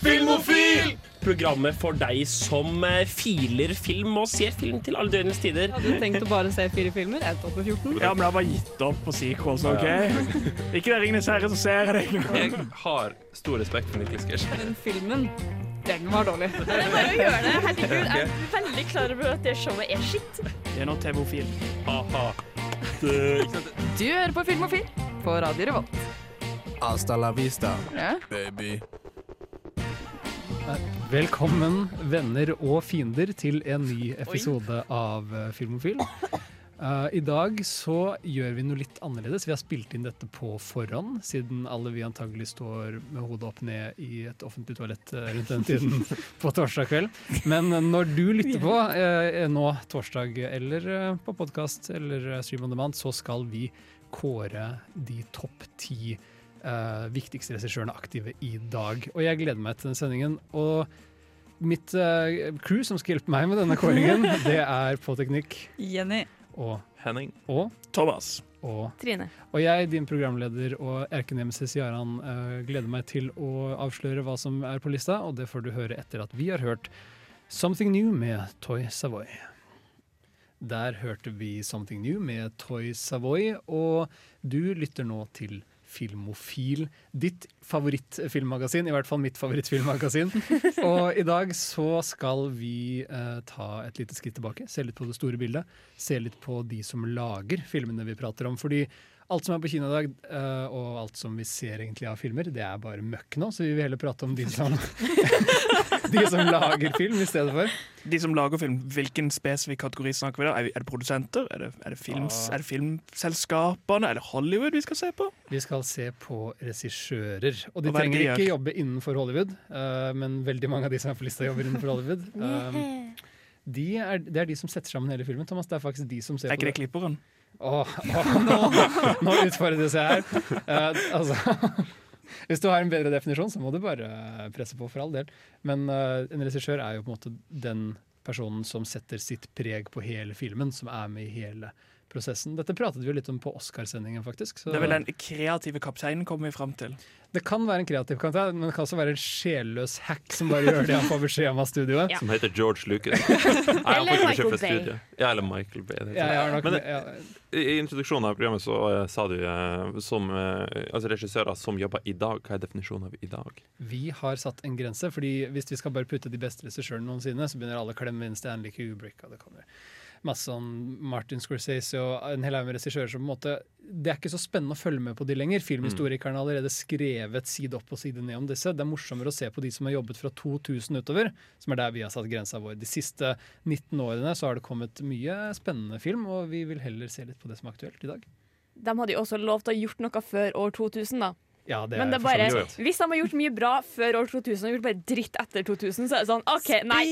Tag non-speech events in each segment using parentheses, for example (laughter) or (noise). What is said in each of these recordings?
Filmofil! Programmet for deg som eh, filer film og ser film til alle døgnets tider. Hadde du tenkt å bare se fire filmer? Endte opp med 14. Ja, men jeg har bare gitt opp på sequels, OK? (laughs) Ikke det Ringenes herre, så ser jeg det. Jeg har stor respekt for Niklas Gersh. Men filmen, den var dårlig. Det er bare å gjøre det. Herregud, jeg er veldig klar over at det showet er skitt. Det er nå TV-ofil. Ha-ha. Du hører på Filmofil på Radio Revolt. Hasta la vista, Ja. baby. Velkommen, venner og fiender, til en ny episode av eh, Filmofil. Uh, I dag så gjør vi noe litt annerledes. Vi har spilt inn dette på forhånd, siden alle vi antagelig står med hodet opp ned i et offentlig toalett eh, rundt den tiden (laughs) på torsdag kveld. Men eh, når du lytter på uh, nå torsdag, eller eh, på podkast eller eh, stream on demand, så skal vi kåre de topp ti eh, viktigste regissørene aktive i dag. Og jeg gleder meg til den sendingen. Og mitt uh, crew som skal hjelpe meg med denne kåringen, (laughs) det er på teknikk Jenny. og, Henning. og, Thomas. og Trine. og jeg, din programleder og erkenemesis Jaran, uh, gleder meg til å avsløre hva som er på lista, og det får du høre etter at vi har hørt Something New med Toy Savoy. Der hørte vi Something New med Toy Savoy, og du lytter nå til Filmofil, ditt favorittfilmmagasin, i hvert fall mitt favorittfilmmagasin. (laughs) Og i dag så skal vi eh, ta et lite skritt tilbake, se litt på det store bildet. Se litt på de som lager filmene vi prater om. Fordi alt som er på kino i dag, uh, og alt som vi ser egentlig av filmer, det er bare møkk nå. Så vi vil heller prate om de som, (laughs) de som lager film i stedet for. De som lager film, hvilken spesifikk kategori snakker vi da? Er, er det produsenter? Er det, er, det films, er det filmselskapene? Er det Hollywood vi skal se på? Vi skal se på regissører. Og de Og er det trenger de ikke jobbe innenfor Hollywood, uh, men veldig mange av de som er på lista, jobber innenfor Hollywood. (laughs) Um, de er, det er de som setter sammen hele filmen. Thomas, det er faktisk de som ser Er på ikke det klipperen? Åh, åh, (laughs) nå, nå utfordres jeg her. Eh, altså, (laughs) hvis du har en bedre definisjon, så må du bare presse på, for all del. Men eh, en regissør er jo på en måte den personen som setter sitt preg på hele filmen, som er med i hele prosessen. Dette pratet vi jo litt om på Oscarsendingen, faktisk. Så Det er vel den kreative kapteinen, kommer vi fram til. det kan være en kreativ kaptein, men det kan også være en sjelløs hack som bare gjør det han får beskjed om av studioet. Ja. Som heter George Lucas. (laughs) Nei, Eller Michael Bay. Ja, eller Michael Bay. det Jeg har nok, Men det- ja, I i introduksjonen av programmet så uh, sa du uh, som uh, altså regissører som jobber i dag. Hva er definisjonen av i dag? Vi har satt en grense, fordi hvis vi skal bare putte de beste regissørene noensinne, så begynner alle å klemme inn Stanley Kubrick, og det kommer masse sånn Martin Scorsese og en hel haug med regissører som på en måte Det er ikke så spennende å følge med på de lenger. Filmhistorikerne har allerede skrevet side opp og side ned om disse. Det er morsommere å se på de som har jobbet fra 2000 utover, som er der vi har satt grensa vår. De siste 19 årene så har det kommet mye spennende film, og vi vil heller se litt på det som er aktuelt i dag. De hadde jo også lov til å ha gjort noe før år 2000, da. Ja, det Men det er bare, hvis de har gjort mye bra før år 2000 og gjort bare dritt etter 2000, så er det sånn OK, nei.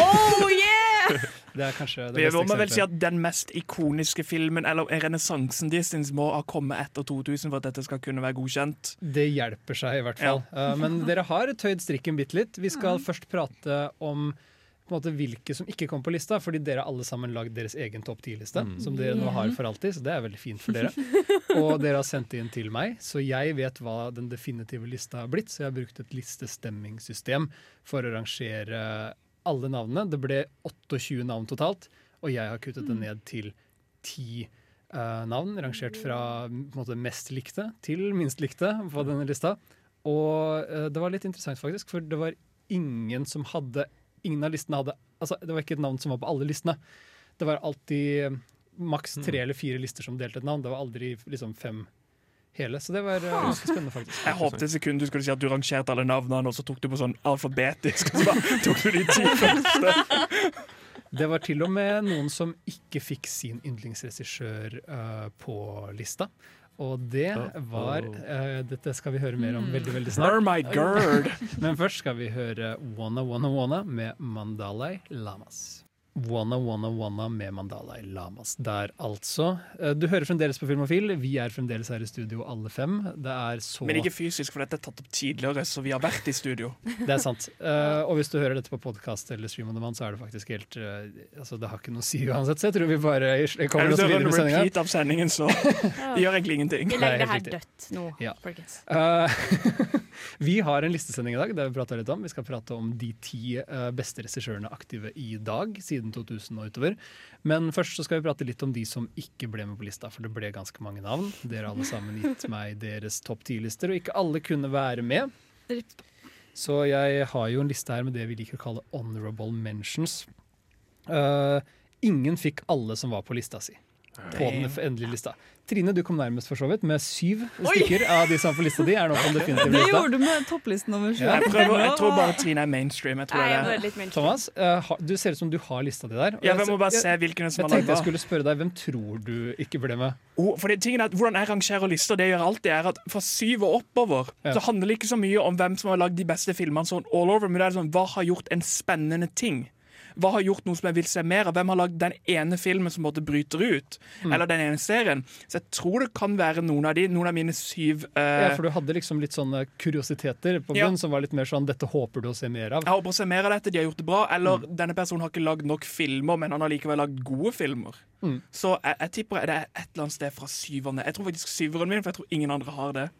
Oh yeah! (laughs) Det er kanskje det Vi beste må vel si at Den mest ikoniske filmen, eller renessansen deres, må ha kommet etter 2000 for at dette skal kunne være godkjent. Det hjelper seg i hvert fall. Uh, men dere har tøyd strikken bitte litt. Vi skal først prate om på en måte, hvilke som ikke kom på lista, fordi dere har alle sammen lagd deres egen topp ti-liste. Som dere nå har for alltid, så det er veldig fint for dere. (laughs) Og dere har sendt det inn til meg, så jeg vet hva den definitive lista har blitt. Så jeg har brukt et listestemmingssystem for å rangere alle navnene. Det ble 28 navn totalt, og jeg har kuttet det ned til 10 uh, navn, rangert fra på en måte, mest likte til minst likte på denne lista. Og uh, det var litt interessant, faktisk, for det var ingen som hadde Ingen av listene hadde Altså, det var ikke et navn som var på alle listene. Det var alltid eh, maks tre eller fire lister som delte et navn. Det var aldri liksom fem hele. Så det var eh, ganske spennende, faktisk. Jeg håpet et sekund du skulle si at du rangerte alle navnene, og så tok du på sånn alfabetisk. Og så bare tok du de ti (laughs) første. Det var til og med noen som ikke fikk sin yndlingsregissør uh, på lista. Og det var uh, Dette skal vi høre mer om veldig veldig snart. My! (laughs) Men først skal vi høre Wanna Wanna Wanna med Mandalay Lamas. Wanna Wanna Wanna med Mandalay Lamas der, altså. Eh, Du hører fremdeles på Filmofil. Vi er fremdeles her i studio, alle fem. Det er så Men ikke fysisk, for dette er tatt opp tidligere, så vi har vært i studio. (laughs) Det er sant. Uh, og hvis du hører dette på podkast eller Stream on demand, så er det faktisk helt uh, Altså, det har ikke noe å si uansett, så jeg tror vi bare kommer oss er videre det med en sendinga. repeat av sendingen, så (laughs) det gjør egentlig ingenting. Vi legger det her dødt nå, Ja. folkens. Eh, (laughs) Vi har en listesending i dag. Det har vi pratet litt om. Vi skal prate om de ti eh, beste regissørene aktive i dag, siden 2000 og utover. Men først så skal vi prate litt om de som ikke ble med på lista, for det ble ganske mange navn. Dere har alle sammen gitt (laughs) meg deres topp ti-lister, og ikke alle kunne være med. Så jeg har jo en liste her med det vi liker å kalle honorable mentions. Uh, ingen fikk alle som var på lista si. På den endelige lista. Trine, du kom nærmest for så vidt, med syv stykker av de som er på lista di. er nå på den definitive Det gjorde du med topplisten over sju. Ja. Jeg, prøver, jeg tror bare Trine er mainstream. Jeg tror Nei, jeg er mainstream. Thomas, uh, ha- du ser ut som du har lista di der. Ja, jeg- må bare se hvilken som Jeg tenkte jeg skulle spørre deg, hvem tror du ikke ble med? Oh, for det, tingen er at Hvordan jeg rangerer lister, det gjør alltid er at fra syv og oppover Ja. så handler det ikke så mye om hvem som har lagd de beste filmene, sånn all over, men det er sånn, hva har gjort en spennende ting? Hva har gjort noe som jeg vil se mer av? Hvem har lagd den ene filmen som måtte bryter ut? Mm. Eller den ene serien? Så jeg tror det kan være noen av de, noen av mine syv uh... Ja, for du hadde liksom litt sånne kuriositeter på Ja. bunn som var litt mer sånn 'dette håper du å se mer av'. Jeg håper å se mer av dette, de har gjort det bra. Eller Mm. denne personen har ikke lagd nok filmer, men han har likevel lagd gode filmer. Mm. Så jeg, jeg tipper det er et eller annet sted fra syverne. Jeg tror faktisk syveren min, for jeg tror ingen andre har det.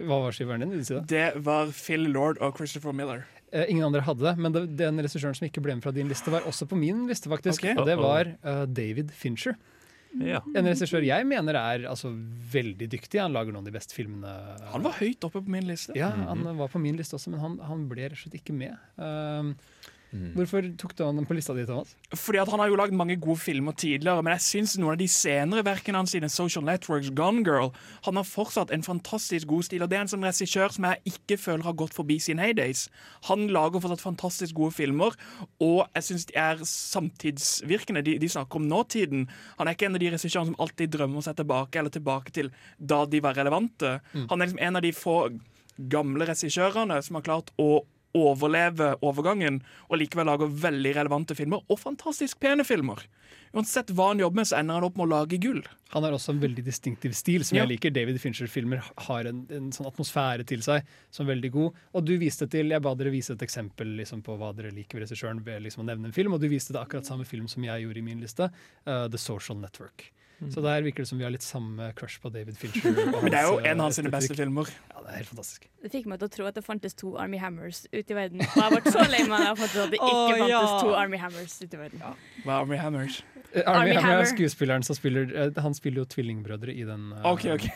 Hva var skiveren din? Vil si det? Det var Phil Lord og Christopher Miller. Eh, ingen andre hadde det, men det, den regissøren som ikke ble med fra din liste, var også på min liste, faktisk. Okay. Og det var eh, David Fincher. Ja. En regissør jeg mener er altså, veldig dyktig. Han lager noen av de beste filmene. Han var høyt oppe på min liste. Ja, han var på min liste også, men han, han ble rett og slett ikke med. Um, Hvorfor tok du han på lista di, Thomas? Fordi at Han har jo lagd mange gode filmer tidligere, men jeg syns noen av de senere verkene hans, sine Social Networks, Gone Girl, han har fortsatt en fantastisk god stil. og Det er en som regissør som jeg ikke føler har gått forbi sin heydays. Han lager fortsatt fantastisk gode filmer, og jeg syns de er samtidsvirkende. De, de snakker om nåtiden. Han er ikke en av de regissørene som alltid drømmer seg tilbake eller tilbake til da de var relevante. Han er liksom en av de få gamle regissørene som har klart å overleve overgangen og likevel lager veldig relevante filmer, og fantastisk pene filmer. Uansett hva han jobber med, så ender han opp med å lage gull. Han har også en veldig distinktiv stil, som Ja. jeg liker. David Fincher-filmer har en, en sånn atmosfære til seg som er veldig god. Og du viste til, Jeg ba dere vise et eksempel liksom, på hva dere liker ved regissøren ved liksom, å nevne en film, og du viste det akkurat samme film som jeg gjorde i min liste, uh, The Social Network. Så der virker det som vi har litt samme crush på David Fincher. (laughs) Mm. Men det er jo en av hans sine beste filmer. Ja, det er helt fantastisk. Det fikk meg til å tro at det fantes to Army Hammers ute i verden. Og jeg ble så lei meg da jeg fant ut at det ikke fantes to Army Hammers ute i verden. Hva er Army Hammers? Uh, Army, Armie Hammer er skuespilleren som spiller uh, Han spiller jo tvillingbrødre i den. uh, OK, OK.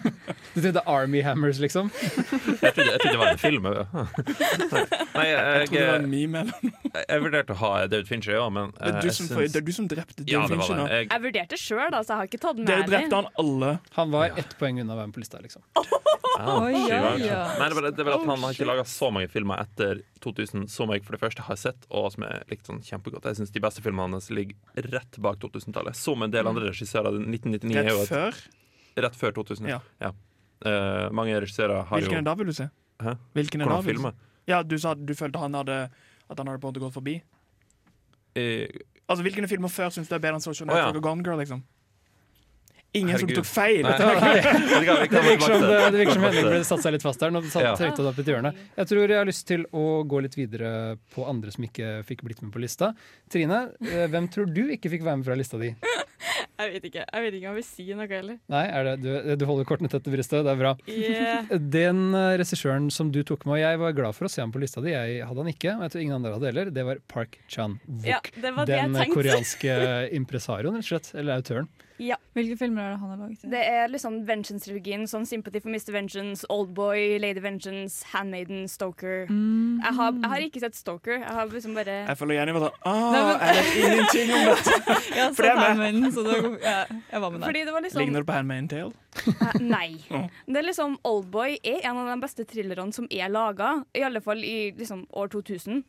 (laughs) Du trodde Army Hammers, liksom? (laughs) Jeg trodde, jeg trodde det var en film. ja. (laughs) Nei, Jeg jeg, trodde det var en jeg, meme eller noe. jeg vurderte å ha David Fincher, ja, men Det er eh, du som, syns- det er du som drepte Ja, David det Fincher nå. det. Jeg, Jeg vurderte sjøl, så jeg har ikke tatt med Dere det. drepte han alle. Han var ett poeng unna å være med på lista, liksom. Ja, oh, ja, ja. Nei, det er bare- det at Han har ikke laga så mange filmer etter 2000 som jeg for det første har sett, og som jeg likte sånn kjempegodt. Jeg syns de beste filmene hans ligger rett bak 2000-tallet. Som en del andre regissører. 1999 er jo Rett et, før. rett før 2000. Ja. Eh, mange regissører har Hvilken jo er da, vil du se? Hæ? Hvilken er da, Hvordan vil du? Ja, du sa at du følte han hadde at han hadde på en måte gått forbi. Eh, Altså, Hvilke filmer før syns du er bedre enn Social Å, ja. Network og Gone Girl? liksom? Ingen som tok feil. Nei. (laughs) Det virker som, det, det virker som Henning ble satt seg litt fast der. Nå satt, Ja. det opp i et hjørne. Jeg tror jeg har lyst til å gå litt videre på andre som ikke fikk blitt med på lista. Trine, eh, hvem tror du ikke fikk være med fra lista di? (laughs) Jeg vet ikke Jeg vet ikke om jeg vil si noe heller. Nei, er det, du, du holder kortene tett til brystet, det er bra. Yeah. (laughs) Den eh, regissøren som du tok med, og jeg var glad for å se ham på lista di, jeg hadde han ikke, og jeg tror ingen andre hadde heller, det var Park Chan-wook. Ja, det det jeg Den koreanske impresarioen, rett og slett. Eller autøren. Ja. Hvilke filmer er det han har laget? Det er liksom Vengeance-trilogien. Sånn Sympathy for Mr. Vengeance, Oldboy, Lady Vengeance, Handmaiden, Stoker. Mm. Jeg har, jeg har ikke sett Stoker. Jeg har liksom bare Jeg føler gjerne sånn Nei, ah, men- Jeg vet ingenting om dette. (laughs) Jeg For det er med. Så det, ja, jeg var med der. Fordi det var liksom Ligner det på Handmaiden Tale? uh, Nei. (laughs) Å. Det er liksom Oldboy er en av de beste thrillerne som er laga, i alle fall i liksom år 2000.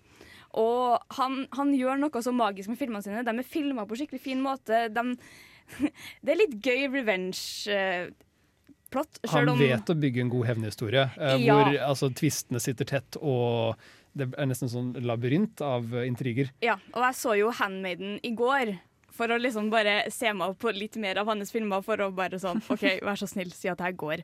Og han, han gjør noe så magisk med filmene sine. De er filma på skikkelig fin måte. De, (laughs) det er litt gøy revenge-plott. Han vet å bygge en god hevnhistorie, eh, Ja. hvor altså, tvistene sitter tett, og det er nesten sånn labyrint av eh, intriger. Ja, og jeg så jo Handmaiden i går. For å liksom bare se meg opp på litt mer av hans filmer, for å bare sånn OK, (laughs) vær så snill, si at jeg går.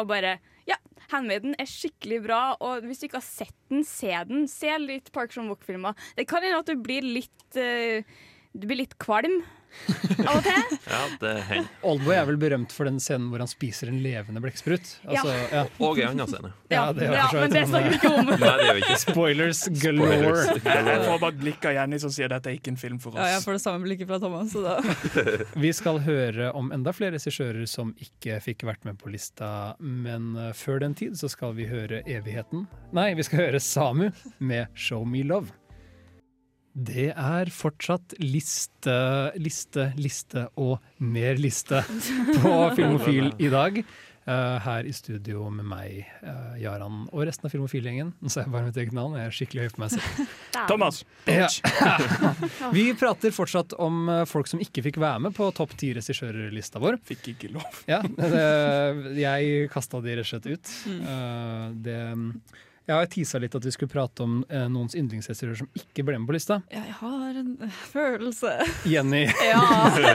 Og bare Ja, Handmaiden er skikkelig bra, og hvis du ikke har sett den, se den. Se litt Park Chan-wook-filmer. Det kan hende at du blir litt uh, Du blir litt kvalm, Av og til. Ja, det hender. Oldboy er vel berømt for den scenen hvor han spiser en levende blekksprut. Altså, ja. Og en annen scene. Ja, det ja, men det snakker vi ikke om. Nei, det gjør vi ikke. (laughs) Spoilers galore. Jeg, jeg får bare et blikk av Jenny som sier dette er ikke en film for Ja, jeg oss. får det samme blikket fra Thomas. Så da. (laughs) Vi skal høre om enda flere regissører som ikke fikk vært med på lista, men eh, før den tid så skal vi høre Evigheten. Nei, vi skal høre Samu med Show Me Love. Det er fortsatt liste, liste, liste og mer liste (laughs) på Filmofil i dag. Uh, her i studio med meg, uh, Jaran og resten av Filmofil-gjengen. Nå sa jeg bare mitt eget navn, jeg er skikkelig høy på meg selv. (laughs) Thomas. Ja. (laughs) Vi prater fortsatt om eh, folk som ikke fikk være med på topp ti regissørlista vår. Fikk ikke lov. Ja, det, jeg kasta de rett og slett ut. Uh, det, jeg har tisa litt at vi skulle prate om eh, noens yndlingsregissører som ikke ble med på lista. Ja, jeg har en øh, følelse. Jenny, (laughs) Ja.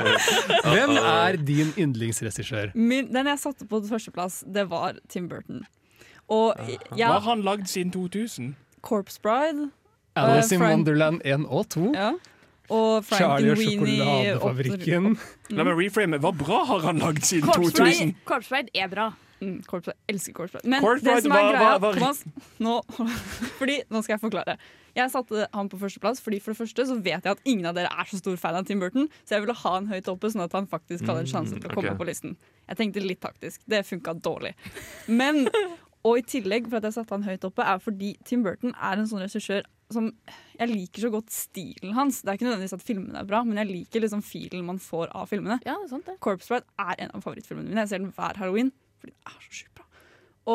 (laughs) hvem er din yndlingsregissør? Min, den jeg satte på førsteplass, det var Tim Burton. Og Hva ja, har han lagd siden 2000? Corpse Bride. Alice in Frank- Wonderland 1 og 2. Ja. Og Charlie og Frankenweenie. sjokoladefabrikken. La meg reframe. Hva bra har han lagd siden Corpse 2000? Bride, Corpse Bride er bra. Mm, Corpse Elsker Corpse Men Corpse det som er greia, hva, hva, Thomas nå, (laughs) Fordi, nå skal jeg forklare. Jeg satte han på førsteplass fordi for det første så vet jeg at ingen av dere er så stor fan av Tim Burton, så jeg ville ha han høyt oppe, sånn at han faktisk hadde en sjanse til å komme okay. på listen. Jeg tenkte litt taktisk. Det funka dårlig. Men og i tillegg for at jeg satte han høyt oppe, er fordi Tim Burton er en sånn regissør som Jeg liker så godt stilen hans. Det er ikke nødvendigvis at filmene er bra, men jeg liker liksom filen man får av filmene. Ja, det er sant det. Corpse Bride er en av favorittfilmene mine. Jeg ser den hver halloween fordi det er så sjukt bra.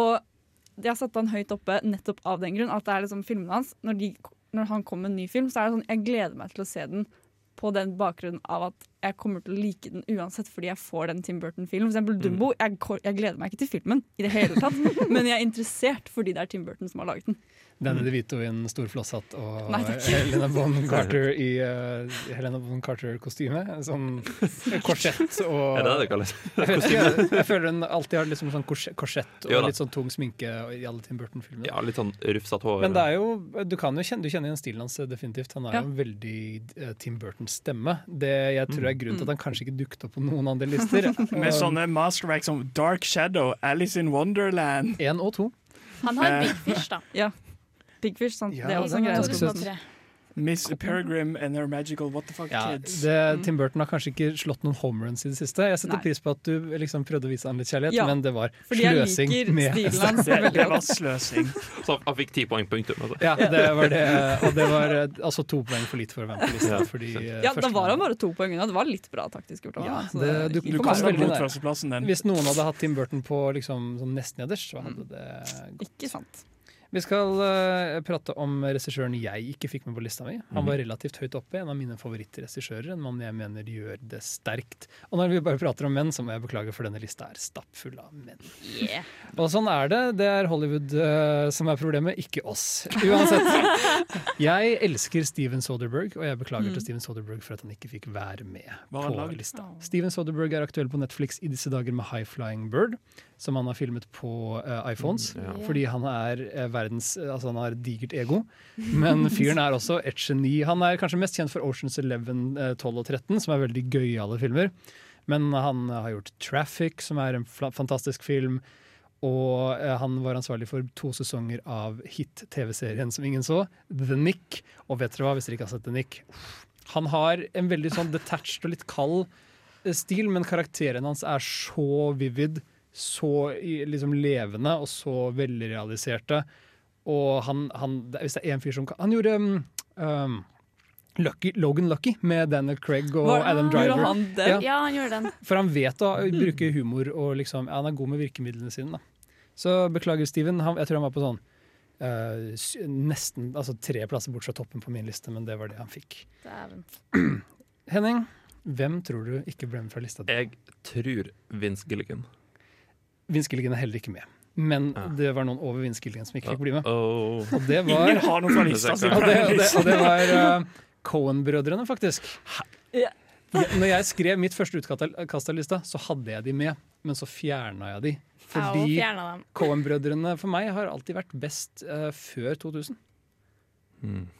Og jeg satte han høyt oppe nettopp av den grunn. At det er liksom filmene hans når, de, når han kommer med en ny film, så er det sånn jeg gleder meg til å se den på den bakgrunnen av at jeg kommer til å like den uansett fordi jeg får den Tim Burton-filmen. For eksempel Dumbo. Jeg, jeg gleder meg ikke til filmen i det hele tatt, (laughs) men jeg er interessert fordi det er Tim Burton som har laget den. Danny DeVito i en stor flosshatt og Nei. Helena Bon (laughs) Carter i uh, Helena Bon Carter-kostyme. Sånn (laughs) korsett og Er det det det kalles? (laughs) Jeg, jeg, jeg føler hun alltid har liksom sånn korsett og Jo litt sånn tung sminke i alle Tim Burton-filmene. Ja, litt sånn rufsete hår. Men det er jo, du kan jo kjenne, du kjenner igjen stilen hans definitivt. Han har Ja. jo en veldig uh, Tim Burton-stemme. Det jeg tror er grunnen Mm. til at han kanskje ikke dukket opp på noen andre lister. Med sånne masterverk som Dark Shadow, Alice in Wonderland. Én og to. Han har en Big Fish, da. Big Fish, sant? Ja, det er også en greie. ganske å søt. skrive. 2003. Miss Peregrine and Her Magical What the Fuck Ja, Kids. det, Tim Burton har kanskje ikke slått noen homeruns i det siste. Jeg setter Nei. pris på at du liksom prøvde å vise han litt kjærlighet, Ja, men det var Fordi jeg sløsing liker med stilen hans (laughs) Det, det var sløsing. Så han fikk ti poeng, punktum. Altså. Ja, det var det. Og det var eh, altså to poeng for litt for å være med på lista. Fordi, eh, Ja, da var han bare to poeng unna. Det var litt bra taktisk gjort. Ja, det- du- Du for kaster meg. mot førsteplassen din. Hvis noen hadde hatt Tim Burton på liksom, sånn nesten nederst, så hadde det gått. Ikke sant. Vi skal uh, prate om regissøren jeg ikke fikk med på lista mi. Han var relativt høyt oppe, en av mine favorittregissører. En mann jeg mener gjør det sterkt. Og når vi bare prater om menn, så må jeg beklage, for denne lista er stappfull av menn. Yeah. Og sånn er det. Det er Hollywood uh, som er problemet, ikke oss. Uansett. (laughs) Jeg elsker Steven Soderberg, og jeg beklager til Steven Soderberg for at han ikke fikk være med på lista. Steven Soderberg er aktuell på Netflix i disse dager med High Flying Bird, som han har filmet på uh, iPhones. Ja. Fordi han er uh, verdens Altså han har digert ego. Men fyren er også et geni. Han er kanskje mest kjent for Oceans 11, uh, 12 og 13, som er veldig gøyale filmer. Men han har gjort Traffic, som er en fantastisk film. Og eh, han var ansvarlig for to sesonger av hit-TV-serien som ingen så, The Nick. Og vet dere hva, hvis dere ikke har sett The Nick Han har en veldig sånn detached og litt kald eh, stil, men karakteren hans er så vivid, så liksom levende og så velrealiserte. Og han, han Hvis det er én fyr som kan Han gjorde um, um, Lucky, Logan Lucky med Daniel Craig og Hva, Adam Gjorde Driver. han den? Ja. Ja, han gjorde den. For han vet å bruke humor, og liksom, ja, han er god med virkemidlene sine. Da. Så beklager, Steven. Han, jeg tror han var på sånn Uh, nesten altså tre plasser bort fra toppen på min liste, men det var det han fikk. (clears throat) Henning, hvem tror du ikke ble med fra lista di? Jeg tror Vince Gilligan. Vince er heller ikke med. Men Ja. det var noen over Vince som ikke fikk bli med. Oh. Og det var, Ingen har noen fra lista si. og det, og det, og det (laughs) var uh, Cohen-brødrene, faktisk. Ja. Når jeg skrev mitt første utkast av- lista, så hadde jeg de med, men så fjerna jeg de. Fordi. Cohen-brødrene for meg har alltid vært best uh, før 2000.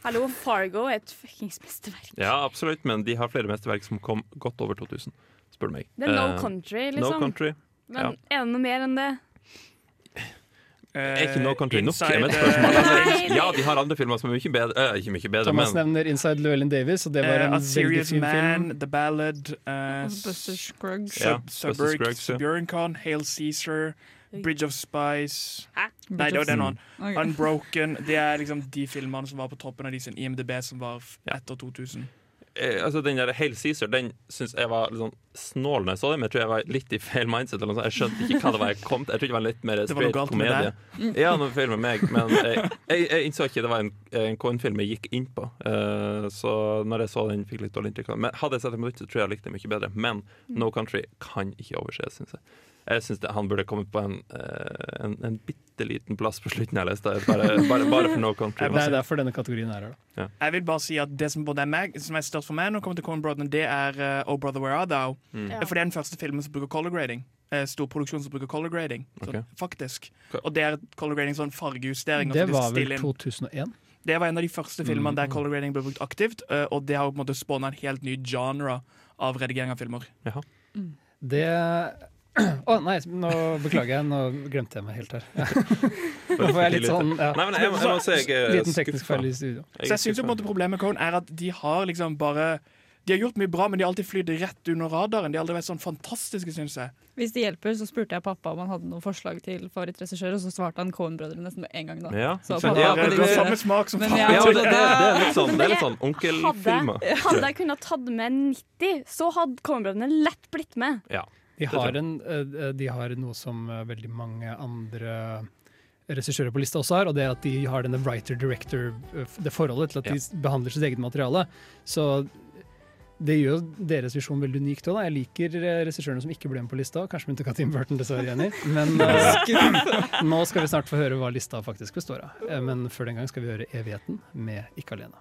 Hallo, Fargo er et fuckings mesterverk. Ja, absolutt, men de har flere mesterverk som kom godt over 2000, spør du meg. Det er No Country, Country, No liksom. Country. Men ja. er det noe mer enn det? Er ikke No Country nok? Er mitt eh, spørsmål. Altså, Ja, de har andre filmer som er mye bedre. Uh, ikke mye bedre, Thomas men nevner Inside Llewellyn Davis, og det var Eh, en uh, veldig fin Man, film. The Ballad, uh, Buster Scruggs. Ja, Sub ja. Suburbicon, Hail Caesar, Bridge of Spice Nei, det var den Mm. one. Ok. Unbroken. Det er liksom de filmene som var på toppen av de sin IMDb som var etter 2000. eh, altså, den der Hail Caesar Den syns jeg var litt sånn snål når jeg så den, men jeg tror jeg var litt i feil mindset. Eller noe sånt. Jeg skjønte ikke hva det var jeg kom til. Jeg trodde det var litt mer straight komedie. Ja, noe feil med meg, men jeg, jeg, jeg innså ikke det var en, en Coen-film jeg gikk inn på. Uh, så når jeg så den, fikk litt dårlig inntrykk av den. Men hadde jeg sett den på nytt, så tror jeg jeg likte den mye bedre. Men No Country kan ikke overses, syns jeg. Jeg syns han burde kommet på en, eh, en, en bitte liten plass på slutten av lista. Bare, bare, bare for No Country. Det er derfor denne kategorien er her. da. Jeg vil bare si at Det som både er meg, som er størst for meg, når det kommer til Coen Brothers, det er uh, Oh Brother Where Are Thou. Mm. Ja. For det er den første filmen som bruker color grading. Eh, stor produksjon som bruker color grading. Sånn, Ok. faktisk. Og det er color grading sånn fargejustering. Det var vel 2001? Det var en av de første filmene Mm. der color grading ble brukt aktivt, eh, og det har på en måte spåna en helt ny genre av redigering av filmer. Jaha. Det (clears throat) Å nei, nå beklager jeg, nå glemte jeg meg helt her. (laughs) Nå får jeg litt sånn ja. Nei, men jeg, må- jeg må se, jeg Liten teknisk feil i studio. Så jeg måte Problemet med Cohen er at de har liksom bare De har gjort mye bra, men de har alltid flydd rett under radaren. De har aldri vært sånn fantastiske, syns jeg. Hvis det hjelper, så spurte jeg pappa om han hadde noen forslag til favorittregissør, og så svarte han Cohen-brødrene nesten med en gang. da. Ja, Så pappa- Ja, det- det- samme smak som faren. Ja, det, det, det er (laughs) litt sånn, det er litt sånn onkelfilmer. Hadde, hadde jeg kunnet tatt med 90, så hadde Cohen-brødrene lett blitt med. De har, en, eh, de har noe som eh, veldig mange andre regissører på lista også har, og det er at de har denne writer-director, eh, det forholdet til at Ja. de behandler sitt eget materiale. Så det gjør jo deres visjon veldig unikt òg. Jeg liker eh, regissørene som ikke ble med på lista, kanskje med unntak av Tim Burton, dessverre, Jenny. Men (laughs) eh, nå skal vi snart få høre hva lista faktisk består av. Eh, Men før den gang skal vi høre Evigheten med Ikke alene.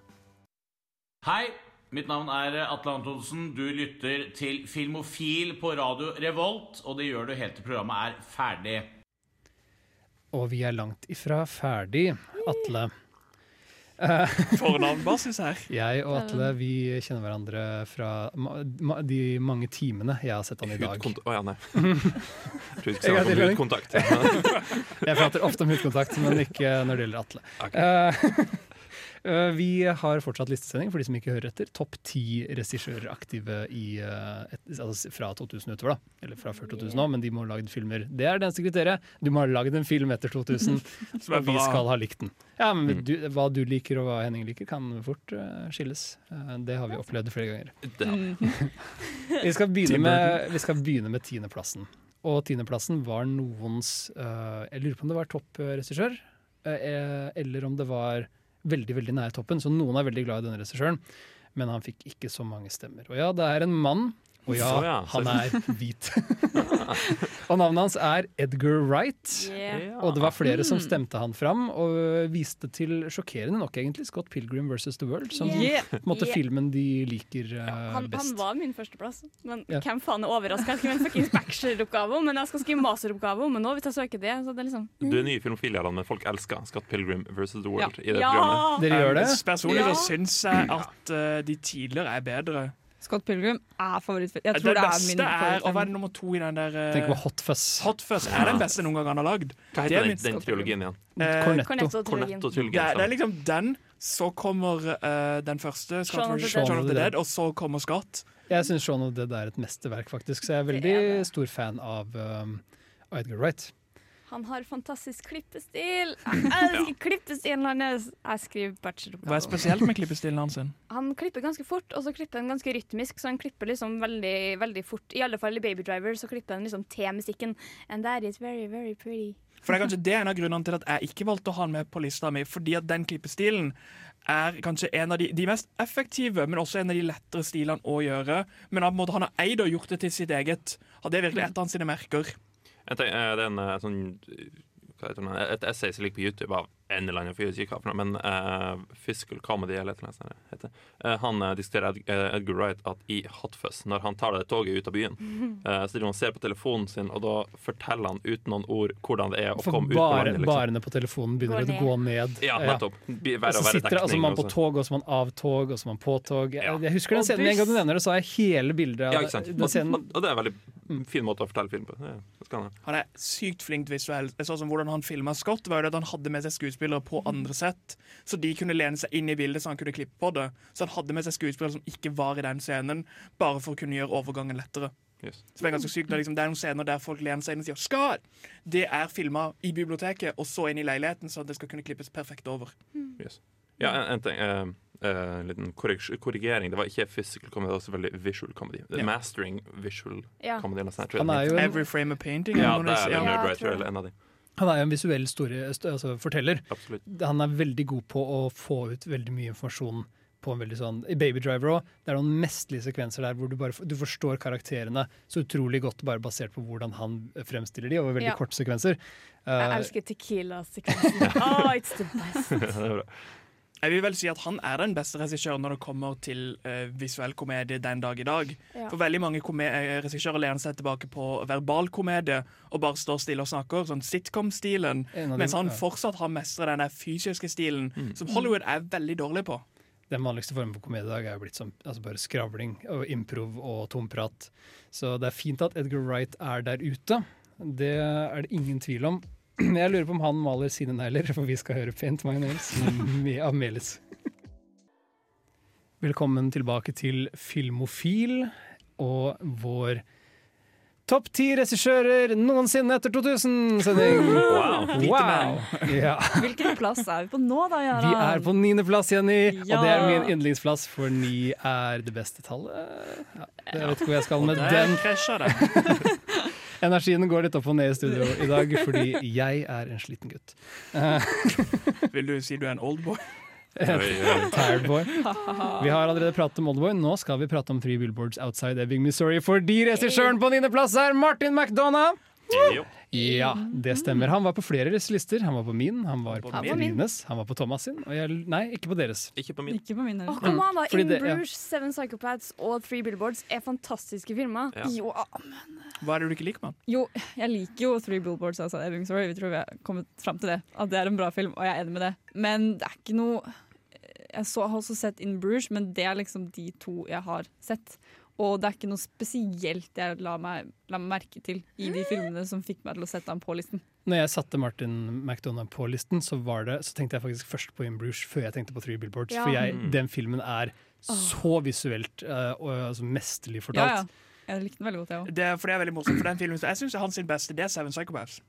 Hei, mitt navn er Atle Antonsen. Du lytter til Filmofil på radio Revolt, og det gjør du helt til programmet er ferdig. Og vi er langt ifra ferdig, Atle. (laughs) Fornavnbasis her. Jeg og Atle vi kjenner hverandre fra ma ma de mange timene jeg har sett han i dag. Å ja, nei. (laughs) Jeg til, var Henning. hudkontakt. (laughs) Jeg prater ofte om hudkontakt, men ikke når det gjelder Atle. Ok. Eh, vi har fortsatt listesending for de som ikke hører etter. Topp ti regissører aktive i, eh, et, altså fra 2000 utover, da. Eller fra før 2000 òg, men de må ha lagd filmer. Det er det eneste kriteriet. Du må ha lagd en film etter 2000, (laughs) Som er og vi skal ha likt den. Ja, men Mm. du, Hva du liker og hva Henning liker, kan fort eh, skilles. Det har vi opplevd flere ganger. (laughs) Vi skal begynne med, vi skal begynne med tiendeplassen. Og tiendeplassen var noens uh, Jeg lurer på om det var toppregissør, uh, eller om det var veldig veldig nær toppen. Så noen er veldig glad i denne regissøren, men han fikk ikke så mange stemmer. Og ja, det er en mann. Og ja, Så ja, han er hvit. (laughs) og navnet hans er Edgar Wright. Yeah. Og det var flere som Mm. stemte han fram, og viste til sjokkerende nok egentlig Scott Pilgrim versus The World som Yeah. på en måte Yeah. filmen de liker uh, Han, han best. var min førsteplass, men Ja. hvem faen er overraska? Jeg skriver en fuckings bacheloroppgave om, men jeg skal skrive masteroppgave om, men nå hvis jeg søker det, så det er liksom Du er ny i filmfilialene, men folk elsker Scott Pilgrim versus The World i det Ja! programmet. Dere gjør det? Um, Personlig Ja. syns jeg at uh, de tidligere er bedre. Scott Pilgrim er favorittfilm. Jeg Det tror det er min min er å være favorittfilm. nummer to i den der uh, Tenk på Hot Fuzz. Hot Fuzz er den beste noen gang han har lagd. Hva er heter den, den trilogien igjen? Eh, Cornetto. Cornetto-trilogien. Cornetto-trilogien. det, det er liksom den, så kommer uh, den første, Scott Shaun of the. Shaun of the Dead, og så kommer Scott. Jeg syns Shaun of the Dead er et mesterverk, faktisk, så jeg er veldig er stor fan av um, Edgar Wright. Han har fantastisk klippestil. (laughs) Jeg elsker klippestilen hans. Jeg skriver Hva er spesielt med klippestilen hans? Han klipper ganske fort, og så klipper han ganske rytmisk, så han klipper liksom veldig, veldig fort. I alle fall i Baby Driver så klipper han liksom til musikken. And that is very, very pretty. For det er kanskje det er en av grunnene til at jeg ikke valgte å ha han med på lista mi. Fordi at den klippestilen er kanskje en av de, de mest effektive, men også en av de lettere stilene å gjøre. Men på en måte han har eid og gjort det til sitt eget. Det er virkelig et av hans sine merker. Jeg tenker, eh, det er en eh, sånn et essay som ligger på YouTube av en eller annen fyr, jeg ikke hva for noe, men uh, Fiscal Comedy eller noe sånt. det heter. uh, han uh, diskuterer Ed, eh, Edgar Wright at i Hotfuss, når han tar det toget ut av byen, uh, (laughs) så driver han og ser på telefonen sin, og da forteller han uten noen ord hvordan det er å For komme ut på landet. Liksom. barene på telefonen begynner å gå ned. Ja, nettopp. Være Og så sitter altså man på tog, og så man av tog, og så man på tog. Jeg, Ja. jeg husker den scenen med en gang du nevner det, så har jeg hele bildet av Ja, ikke sant. den Og, og det er en veldig fin måte å fortelle film på. Det, det han er sykt flink visuelt. Sånn som hvordan han filma Scott, var jo det at han hadde med seg skuespillere på andre sett, så de kunne lene seg inn i bildet så han kunne klippe på det. Så han hadde med seg skuespillere som ikke var i den scenen, bare for å kunne gjøre overgangen lettere. Yes. Så Det er ganske sykt liksom, det er noen scener der folk lener seg inn og sier 'skar'. Det er filma i biblioteket og så inn i leiligheten, så det skal kunne klippes perfekt over. Yes. Ja, en, en ting. Uh, uh, en liten korrig- korrigering. Det var ikke physical comedy, det var selvfølgelig visual comedy. Yeah. Mastering visual yeah. comedy. jo Every frame of painting. ja, det er en Ja, Nerd Writer eller en av de. Han er jo en visuell story, altså forteller. Absolutt. Han er veldig god på å få ut veldig mye informasjon på en veldig sånn I Baby Driver òg, det er noen mesterlige sekvenser der hvor du bare du forstår karakterene så utrolig godt bare basert på hvordan han fremstiller de over veldig Ja. korte sekvenser. Jeg Eh, elsker Tequila-sekvensen. Oh, it's the best. (laughs) Jeg vil vel si at han er den beste regissøren når det kommer til uh, visuell komedie den dag i dag. Ja. For veldig mange eh, regissører lener seg tilbake på verbal komedie og bare står stille og snakker, sånn sitcom-stilen. Mens han ja. fortsatt har mestra den fysiske stilen, som Hollywood er veldig dårlig på. Den vanligste formen for komedie i dag er jo blitt som altså bare skravling og improv og tomprat. Så det er fint at Edgar Wright er der ute. Det er det ingen tvil om. (clears throat) Jeg lurer på om han maler sine negler, for vi skal høre Paint My Nails med av Melis. Velkommen tilbake til Filmofil og vår Topp ti regissører noensinne etter 2000-sending. Wow. Wow! Ja. Hvilken plass er vi på nå, da, Jarand? Vi er på niendeplass, Jenny, og det er min yndlingsplass, for ni er det beste tallet. Ja, jeg vet ikke hvor jeg skal med den. (laughs) Energien går litt opp og ned i studio i dag, fordi jeg er en sliten gutt. (laughs) Vil du si du er en oldboy? (laughs) Tired boy. Vi har allerede pratet om Oldboy, nå skal vi prate om Three Billboards Outside Ebbing, Missouri, fordi regissøren på niendeplass er Martin McDonagh! Jo. Ja, det stemmer. Han var på flere lister. Han var på min, han var på min. Trines, han var på Thomas sin. Og jeg, nei, ikke på deres. Ikke på min. Ikke på min oh, come on, da, Fordi In det- ja. Bruges, Seven Psychopaths og Three Billboards er fantastiske filmer. Ja. Jo, ah, Hva er det du ikke liker med den? jo, jeg liker jo Three Billboards altså. Vi tror vi har kommet fram til det. At det er en bra film, og jeg er enig med det. Men det er ikke noe Jeg så, har også sett In Bruges, men det er liksom de to jeg har sett. Og det er ikke noe spesielt jeg la meg, la meg merke til i de filmene som fikk meg til å sette ham på listen. Når jeg satte Martin McDonagh på listen, så, var det, så tenkte jeg faktisk først på In Bruges før jeg tenkte på Three Billboards. Ja. For jeg, Mm. den filmen er så visuelt uh, og altså, mesterlig fortalt. ja. Jeg likte den veldig godt, jeg òg. Det for det er veldig morsomt, for den filmen Jeg syns hans beste det er Seven Psychopaths.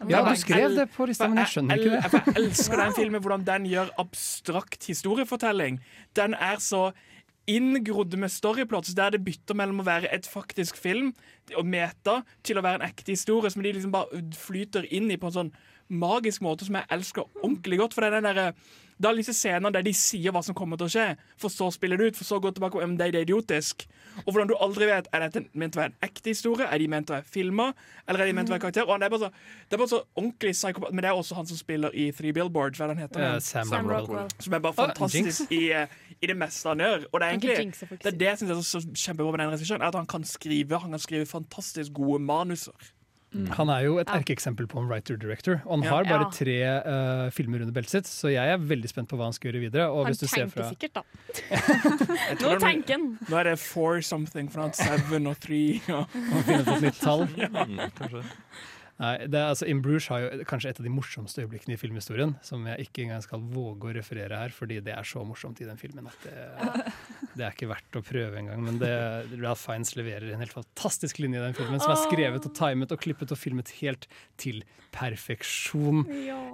Ja, Ja, du skrev det på lista, men jeg skjønner ikke det. Jeg elsker den filmen, hvordan den gjør abstrakt historiefortelling. Den er så inngrodd med storyplots der det bytter mellom å være et faktisk film og meta til å være en ekte historie som de liksom bare flyter inn i på en sånn magisk måte som jeg elsker ordentlig godt. For det er den der, det er disse scenene der de sier hva som kommer til å skje, for så spiller det ut, for så går gå tilbake om det er idiotisk. Og hvordan du aldri vet er dette ment å være en ekte historie, er de ment å være filma, eller er de ment å være karakter. Og han er bare så, det er bare så ordentlig psykopat. Men det er også han som spiller i Three Billboards, hva er det han heter. Uh. Sam, Sam Rockwell. Som er bare fantastisk fantastisk i, eh, i det meste han gjør. Og det er egentlig det, er det jeg synes er så, kjempebra med den regissøren, at han kan skrive Han kan skrive fantastisk gode manuser. Han er jo et Ja. erkeeksempel på en writer-director, og han Ja. har bare tre uh, filmer under beltet sitt, så jeg er veldig spent på hva han skal gjøre videre. Og Han hvis du ser tenker fra sikkert, da. Nå er tenker han. Nå er det four something, for han seven og three. Og Han finner på et nytt tall (laughs) ja, kanskje. Nei, det er, altså, In Bruges har jo kanskje et av de morsomste øyeblikkene i filmhistorien, som jeg ikke engang skal våge å referere her, fordi det er så morsomt i den filmen at det, (laughs) det er ikke verdt å prøve engang. Men det, Ralph Fiennes leverer en helt fantastisk linje i den filmen, som er skrevet og timet og klippet og filmet helt til perfeksjon.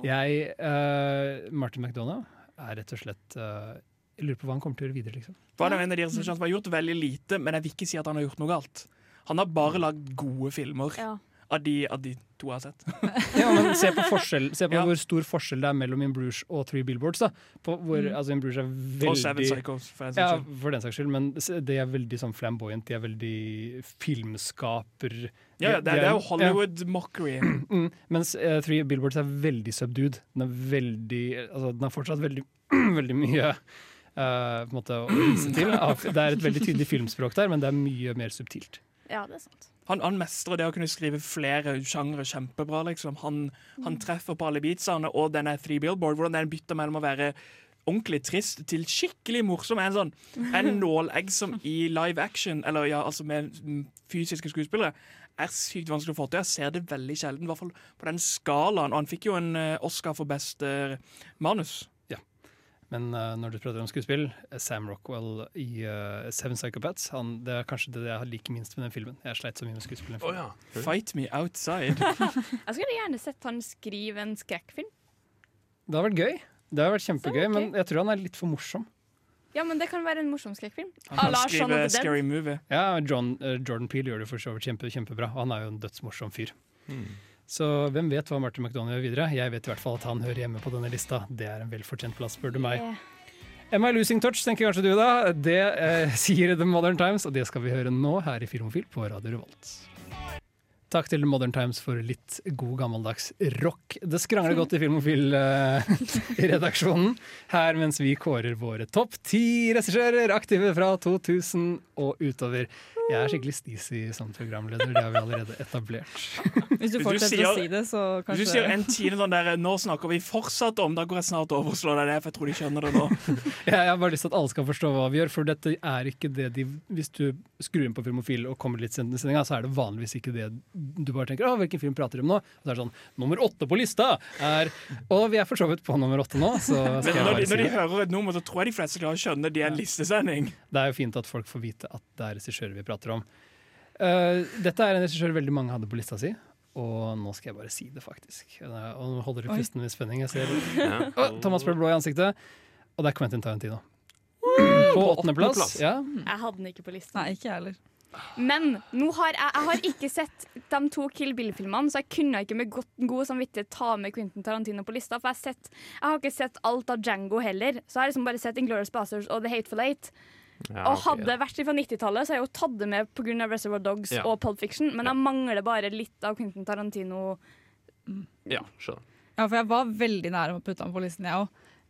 Jeg, uh, Martin McDonagh, er rett og slett uh, Jeg lurer på hva han kommer til å gjøre videre, liksom. var er en av de som har gjort veldig lite, men jeg vil ikke si at han har gjort noe galt. Han har bare lagd gode filmer. Ja. Av de, av de to jeg har sett. (laughs) Ja, men se på, forskjell, se på Ja. hvor stor forskjell det er mellom In Bruges og Three Billboards. da på hvor, Mm. altså In Bruges er Og Seven Psychos, for den ja, saks skyld. for den saks skyld, men de er veldig sånn flamboyant. De er veldig filmskaper... Ja, ja, det, de det er jo ja. Hollywood mockery. (clears throat) Mm, mens uh, Three Billboards er veldig subdued. Den er veldig Altså, den har fortsatt veldig, (clears throat) veldig mye Uh, på en måte å vise til. (clears throat) Det er et veldig tydelig filmspråk der, men det er mye mer subtilt. Ja, det er sant. Han, han mestrer det å kunne skrive flere sjangre kjempebra. liksom. Han, han treffer på alle beatsene, og den er Three Billboard. Hvordan den bytter mellom å være ordentlig trist til skikkelig morsom. Er en sånn en (laughs) nålegg som i live action, eller ja, altså med mm, fysiske skuespillere, er sykt vanskelig å få til. Jeg ser det veldig sjelden, i hvert fall på den skalaen. Og han fikk jo en eh, Oscar for beste manus. Men uh, når du prater om skuespill, Sam Rockwell i uh, Seven Psychopaths han, Det er kanskje det jeg liker minst med den filmen. Jeg sleit så mye med skuespillet. filmen. ja. Fight me outside. (laughs) Jeg skulle gjerne sett han skrive en skrekkfilm. Det har vært gøy. Det har vært kjempegøy, okay. men jeg tror han er litt for morsom. Ja, men det kan være en morsom skrekkfilm. Han kan skrive the Scary Movie. Ja, John, uh, Jordan Peele gjør det for så vidt kjempe, kjempebra, han er jo en dødsmorsom fyr. Mm. Så hvem vet hva Martin McDonagh gjør videre? Jeg vet i hvert fall at han hører hjemme på denne lista. Det er en velfortjent plass, spør du meg. Eh, Am I losing touch, tenker kanskje du da. Det eh, (laughs) sier The Modern Times, og det skal vi høre nå her i Filmofil på Radio Revolt. Takk til The Modern Times for litt god gammeldags rock. Det skrangler godt i Filmofil-redaksjonen (laughs) her mens vi kårer våre topp ti regissører aktive fra 2000 og utover. Jeg er skikkelig stisy som programleder, det har vi allerede etablert. (laughs) Hvis du fortsetter sier- å si det, så kanskje Hvis du sier en tiende sånn der, nå snakker vi fortsatt om, da går jeg snart over og slår deg ned, for jeg tror de skjønner det nå. (laughs) Jeg har bare lyst til at alle skal forstå hva vi gjør, for dette er ikke det de Hvis du skrur inn på Filmofil og kommer litt sent i sendinga, så er det vanligvis ikke det du bare tenker Å, hvilken film prater de om nå? Og så er det sånn Nummer åtte på lista er Og vi er for så vidt på nummer åtte nå, så skal Men når de, bare si når de hører et nummer, så tror jeg de fleste klarer å skjønne det er en listesending. Det er jo fint at folk får vite at det er regissører vi prater om. Uh, dette er en regissør veldig mange hadde på lista si. Og nå skal jeg bare si det, faktisk. Eh, Og nå holder du pusten med spenning. Jeg ser (laughs) Ja. Oh, Thomas ble blå i ansiktet. Og det er Quentin Tarantino. På åttendeplass. Ja. jeg hadde den ikke på lista. Nei, ikke heller. Men nå har jeg, jeg har ikke sett de to Kill Bill-filmene, så jeg kunne ikke med godt, god samvittighet ta med Quentin Tarantino på lista. For jeg har, sett, jeg har ikke sett alt av Django heller. Så jeg har liksom bare sett Inglorious Basterds og The Hateful Eight. Ja, og hadde ja. det vært fra 90-tallet, så har jeg jo tatt det med pga. Reservoir Dogs Ja. og Pulp Fiction, men Ja. jeg mangler bare litt av Quentin Tarantino. Ja, skjønner. Ja, for jeg var veldig nære å putte han på listen, jeg òg.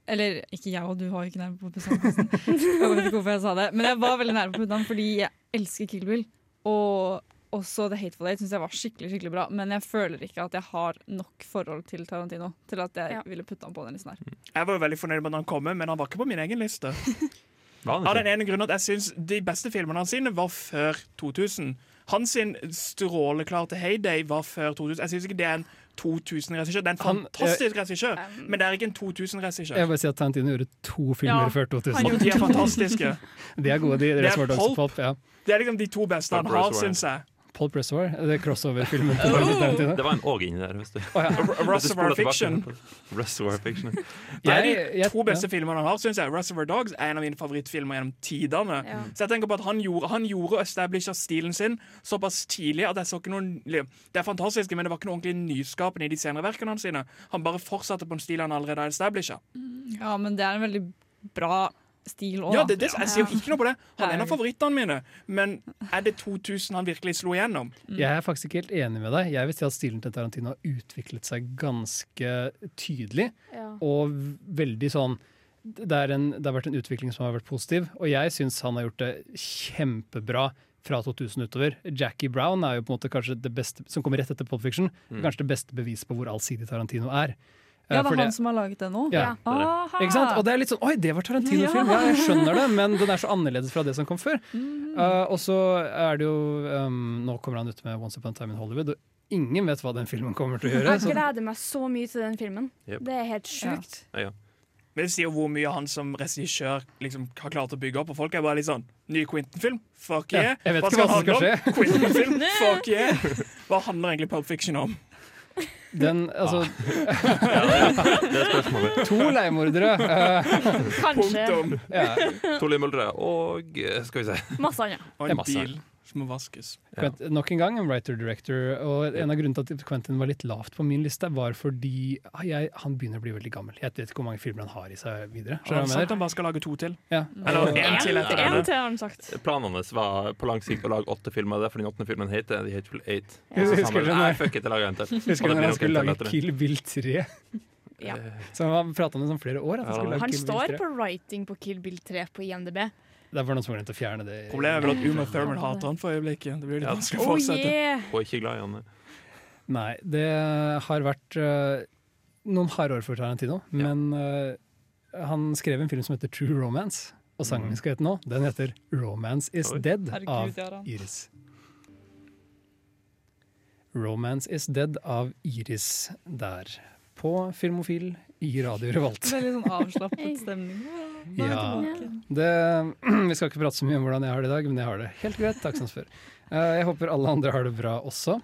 Eller ikke jeg og du var jo ikke nær på å putte han på listen. (laughs) Jeg vet ikke hvorfor jeg sa det. Men jeg var veldig nær på å putte han fordi jeg elsker Kill Bill. Og også The Hateful Eight syns jeg var skikkelig skikkelig bra. Men jeg føler ikke at jeg har nok forhold til Tarantino til at jeg Ja. ville putte han på den listen her. Jeg var jo veldig fornøyd med at han kom, men han var ikke på min egen liste. (laughs) Av den ene grunnen at jeg synes De beste filmene hans sine var før 2000. Hans sin stråleklare heyday var før 2000. Jeg syns ikke det er en 2000-regissør. Det er en Han- fantastisk regissør, Um, men det er ikke en Jeg vil 2000-regissør. bare si at Tarantino gjorde to filmer Ja, før 2000. han Og de er fantastiske. (laughs) De er gode, de. er det er Pulp. Pulp. Ja. Det er liksom de to beste han har, syns jeg. Pulp Reservoir, det er crossover-filmen (laughs) til Tarantino. Det var en òg inni der. Hvis du, Oh, ja. Russover. Fiction. Reservoir Fiction. Det er de to beste filmene han har, syns jeg. Reservoir Dogs er en av mine favorittfilmer gjennom tidene. Ja. Så jeg tenker på at Han gjorde, han gjorde og establisha stilen sin såpass tidlig at jeg så ikke noen Det er fantastisk, men det var ikke noe ordentlig nyskapende i de senere verkene hans. sine. Han bare fortsatte på en stil han allerede har establisha. Ja, men det er en veldig bra stil òg. Ja, det, det, jeg sier jo ikke noe på det. Han er en av favorittene mine. Men er det 2000 han virkelig slo igjennom? Jeg er faktisk ikke helt enig med deg. Jeg vil si at stilen til Tarantino har utviklet seg ganske tydelig. Ja. Og veldig sånn det, er en, det har vært en utvikling som har vært positiv, og jeg syns han har gjort det kjempebra fra 2000 utover. Jackie Brown er jo på en måte kanskje det beste som kommer rett etter Pop Fiction. Kanskje det beste beviset på hvor allsidig Tarantino er. Eh, Ja, det er han som har laget det nå? Ja. Ikke sant? Og det er litt sånn Oi, det var Tarantino-film! Ja, jeg skjønner det, men den er så annerledes fra det som kom før. Uh, og så er det jo um, Nå kommer han ut med Once Upon a Time in Hollywood, og ingen vet hva den filmen kommer til å gjøre. Jeg gleder meg så mye til den filmen. Yep. Det er helt sjukt. Ja, ja. Men det sier jo hvor mye han som regissør liksom har klart å bygge opp. Og folk er bare litt sånn Ny Quentin-film? Fuck yeah. Ja, jeg vet hva ikke hva som skal skje. Quentin-film? (laughs) Fuck yeah! Hva handler egentlig Pulp Fiction om? Den, altså Det er spørsmålet. To leiemordere. Uh, Kanskje Punktum. ja. To leiemordere og eh, skal vi se masse annet. en bil som må vaskes. Quent, nok en gang en writer-director. Og en av grunnene til at Quentin var litt lavt på min liste, var fordi ah, jeg, han begynner å bli veldig gammel. Jeg vet ikke hvor mange filmer han har i seg videre. Han har sagt han bare skal lage to til. Ja. Eller én en til etter En denne. til, har han sagt. Planen hans var på lang sikt å lage åtte filmer. Det er fordi den åttende filmen heter The Hateful Eight. Ja. Husker du når han skulle lage. Kill Bill 3? Ja. Så han prata det sånn flere år. Ja, skulle Han står på writing på Kill Bill 3 på IMDb. Det var noen som til å fjerne det. Problemet er vel at Uma Thurman hater han for øyeblikket. Det blir litt Ja. vanskelig å Oh fortsette. yeah! Og ikke glad i han. Nei, det har vært uh, noen harde år for Tarantino, men uh, han skrev en film som heter True Romance. Og sangen vi skal hete nå, den heter 'Romance Is Oi. Dead' Herregud, av har. Iris. 'Romance Is Dead' av Iris der. På Filmofil i Radio Revolt. Veldig sånn avslappet stemning. Ja, det, (clears throat) Vi skal ikke prate så mye om hvordan jeg har det i dag, men jeg har det helt greit. Takk som spør. Eh, Jeg håper alle andre har det bra også.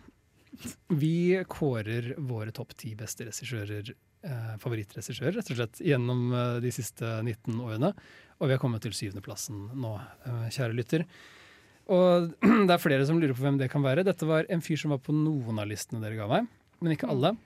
Vi kårer våre topp ti beste regissører, eh, favorittregissører, rett og slett, gjennom eh, de siste 19 årene. Og vi har kommet til syvendeplassen nå, eh, kjære lytter. Og (clears throat) det er flere som lurer på hvem det kan være. Dette var en fyr som var på noen av listene dere ga meg, men ikke alle.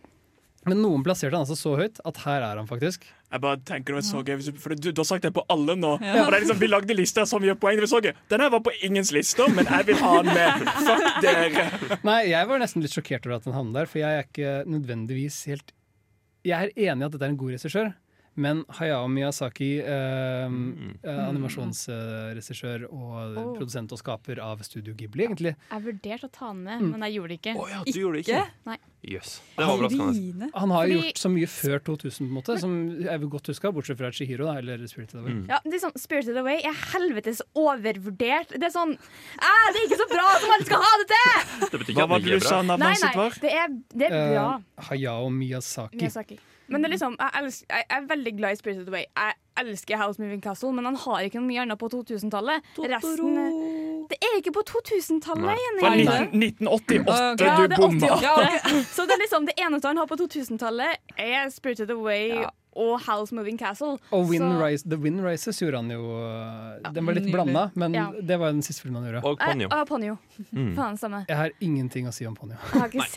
Men noen plasserte han altså så høyt at her er han faktisk. Jeg bare tenker det var så gøy For du, du har sagt det på alle nå. Ja. Og det er liksom, Vi lagde lister som gjør poeng. Den her var på ingens lister, men jeg vil ha den med. Fuck dere. Nei, jeg var nesten litt sjokkert over at den havnet der, for jeg er ikke nødvendigvis helt Jeg er enig i at dette er en god regissør, men Hayao Miyazaki, eh, eh, animasjonsregissør og Oh. produsent og skaper av Studio Ghibli, egentlig. Jeg vurderte å ta han med, Mm. men jeg gjorde det ikke. Oh, ja, du gjorde det ikke? Nei. Yes. Det var overraskende. Han har Fordi- gjort så mye før 2000, på en måte, som jeg vil godt huske, bortsett fra Chihiro, da, eller Spirited Away. Mm. Ja, det er sånn, Spirited Away er helvetes overvurdert. Det er sånn Æh, Det er ikke så bra som alle skal ha det til! Det betyr ikke var at det ikke er bra. Nei, nei, det er, det er bra. Eh, Hayao Miyazaki. Miyazaki. Men det er liksom, jeg, elsker, jeg er veldig glad i Spirited Away. Jeg elsker House Moving Castle, men han har ikke noe mye annet på 2000-tallet. Resten Det er ikke på 2000-tallet, Det. 19, 1988, Ja, du er bomma. 88. Ja, (laughs) Så det er liksom det eneste han har på 2000-tallet, er Spirited Away Ja. Og House Moving Castle. Og Wind Så- Rise, The Wind Rises gjorde han jo ja, Den var litt blanda, men Ja. det var den siste filmen han gjorde. Og Ponyo. Eh, Ponyo. Mm. Faen, samme. Jeg har ingenting å si om Ponyo.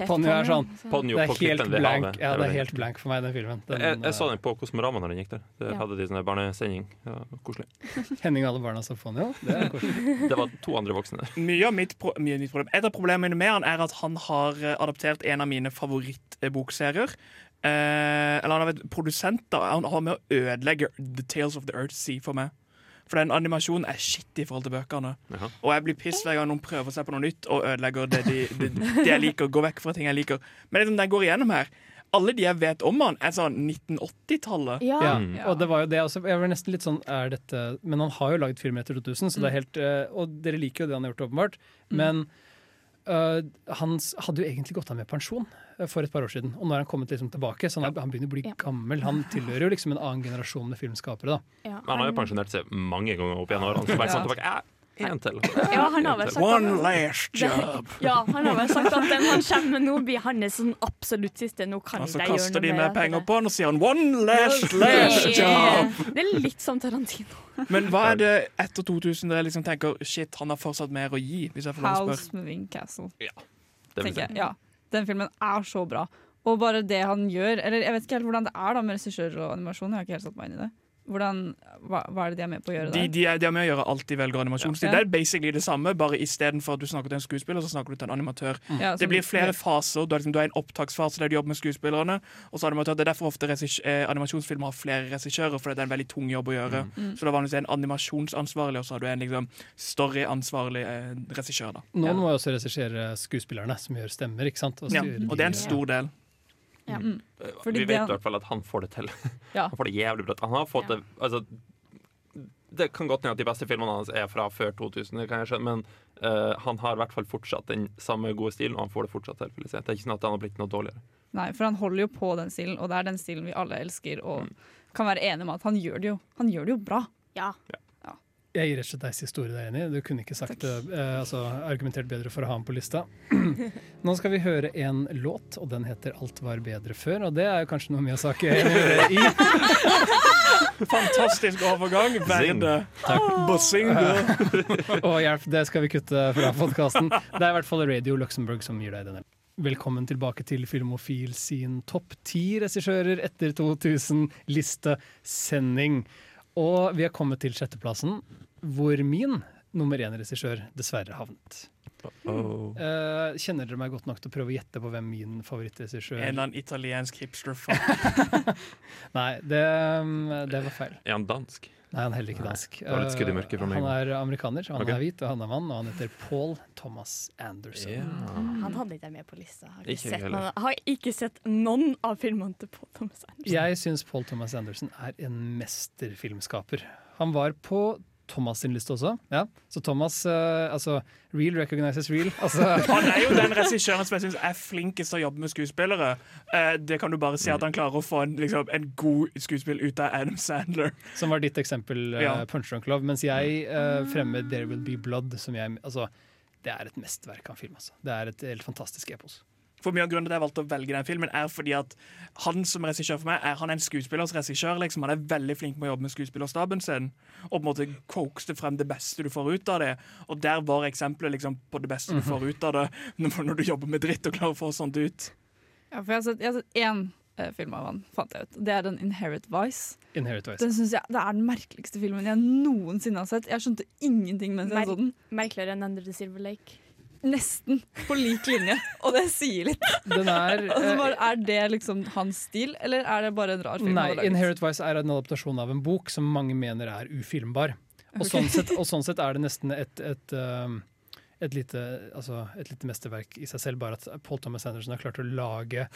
Ponyo er sånn. Ponyo Det er helt blank, ja, det er helt blank for meg, den filmen. Den, Jeg, jeg så eh, den på Kosmorama når den gikk der. Det Ja. hadde de sånne barnesending. Ja, koselig. (laughs) Henning og alle barna så Ponyo. Det er koselig. (laughs) Det var to andre voksne der. Mye av mitt, pro mye mitt problem Et av problemene med han er at han har eh, adaptert en av mine favorittbokserier. Eh, eller han har vært produsent da Han har med å ødelegge The Tales of the Earth Sea for meg. For den animasjonen er shit i forhold til bøkene. Aha. Og jeg blir piss hver gang noen prøver seg på noe nytt og ødelegger det, de, de, det jeg liker. Går vekk fra ting jeg liker. Men liksom, den går igjennom her. Alle de jeg vet om han, er sånn 1980-tallet. Ja. Ja, Mm. og det var jo det også. Jeg var nesten litt sånn er dette, Men han har jo laget film etter 2000, så det er helt eh, Og dere liker jo det han har gjort, åpenbart. Men eh, han hadde jo egentlig gått av med pensjon uh, for et par år siden. Og nå er han kommet liksom tilbake, så han, er, han begynner å bli Ja. gammel. Han tilhører jo liksom en annen generasjon med filmskapere. da Ja, Men han har jo pensjonert seg mange ganger opp igjennom. Han Så bare sånn tilbake, en til. Ja, han har vel sagt One at last (laughs) job. ja, han har vel sagt at den han kommer med nå, blir hans sånn absolutt siste. Nå kan de gjøre noe ikke jeg Så kaster de mer etter penger på han og sier han 'one last, last job'. Det er litt som Tarantino. Men hva er det etter 2000 dere liksom tenker shit, han har fortsatt mer å gi? Hvis jeg får lov å. House Moving Castle. Ja. jeg. Ja, den filmen er så bra. Og bare det han gjør Eller jeg vet ikke helt hvordan det er da med regissør og animasjon. Jeg har ikke helt satt meg inn i det. Hvordan, hva, hva er det de er med på å gjøre De, der? de, er, de er med å gjøre alt de velger animasjonsstil. Ja. Det er basically det samme, bare istedenfor at du snakker til en skuespiller, så snakker du til en animatør. Ja, Det blir flere faser. Du har, liksom, du har en opptaksfase der du jobber med skuespillerne. Og så animatør. Det er derfor ofte eh, animasjonsfilmer har flere regissører, for det er en veldig tung jobb å gjøre. Mm. Så det er vanligvis en animasjonsansvarlig, og så har du en liksom, storyansvarlig eh, regissør. da. Noen Ja. må jo også regissere skuespillerne, som gjør stemmer. ikke sant? Ja, og det er en stor del. Ja. Mm. Fordi Vi vet i hvert fall at han får det til. (laughs) Ja. Han får det jævlig bra. Han har fått Ja. det altså, Det kan godt hende at de beste filmene hans er fra før 2000, det kan jeg skjønne, men uh, han har i hvert fall fortsatt den samme gode stilen, og han får det fortsatt til. Det er ikke sånn at han har blitt noe dårligere. Nei, for han holder jo på den stilen, og det er den stilen vi alle elsker, og Mm. kan være enige om at han gjør det jo, han gjør det jo bra. Ja. Jeg gir rett og slett deg siste ordet der, Jenny. Du kunne ikke sagt eh, altså, argumentert bedre for å ha ham på lista. (clears throat) Nå skal vi høre en låt, og den heter 'Alt var bedre før'. Og det er jo kanskje noe Miyazaki er enig i. (laughs) Fantastisk overgang. Verde. Bazinga. (laughs) og hjelp, det skal vi kutte fra podkasten. Det er i hvert fall Radio Luxembourg som gir deg denne. Velkommen tilbake til Filmofil sin topp ti regissører etter 2000-listesending. Og vi er kommet til sjetteplassen, hvor min nummer én-regissør dessverre havnet. Oh. Eh, kjenner dere meg godt nok til å prøve å gjette på hvem min favorittregissør En eller annen italiensk hipster. (laughs) Nei, det, det var feil. Er han dansk? Nei, han er heller ikke dansk. meg. Han er amerikaner, han okay. er hvit, og han er mann, og han heter Paul Thomas Anderson. Ja. Han hadde ikke jeg med på lista. Har ikke, Ikke sett, noen- har ikke sett noen av filmene til Paul Thomas Anderson. Jeg syns Paul Thomas Anderson er en mesterfilmskaper. Han var på Thomas sin liste også. Ja. Så Thomas uh, Altså, real recognizes real. (laughs) Altså, Han er jo den regissøren som jeg syns er flinkest til å jobbe med skuespillere. Uh, det kan du bare si at han klarer å få en, liksom, en god skuespill ut av Adam Sandler. som var ditt eksempel, uh, Ja. Punch Drunk Love. Mens jeg uh, fremmer There Will Be Blood, som jeg Altså, det er et mesterverk av en film. Altså. Det er et helt fantastisk epos. For mye av grunnen til at jeg valgte å velge den filmen, er fordi at han som regissør for meg, er han en skuespillers regissør. Liksom. Han er veldig flink med å jobbe med skuespillerstaben sin. Og på en måte coaxte frem det beste du får ut av det. Og der var eksempelet liksom, på det beste du får ut av det, (laughs) når, når du jobber med dritt og klarer å få sånt ut. Ja, for jeg har sett, jeg har sett én eh, film av han, fant jeg ut. Det er den Inherit Vice. Inherit Vice. Den synes jeg Det er den merkeligste filmen jeg noensinne har sett. Jeg skjønte ingenting mens jeg Mer- så den. Merkeligere enn Under the Silver Lake. Nesten på lik linje, og det sier litt. Den er (laughs) Altså, eh, bare, er det liksom hans stil, eller er det bare en rar film? Nei? Inherit Vice er en adaptasjon av en bok som mange mener er ufilmbar. Og, sånn, sett, og (laughs) sånn sett er det nesten et, et, um, et, lite, altså et lite mesterverk i seg selv, bare at Paul Thomas Anderson har klart å lage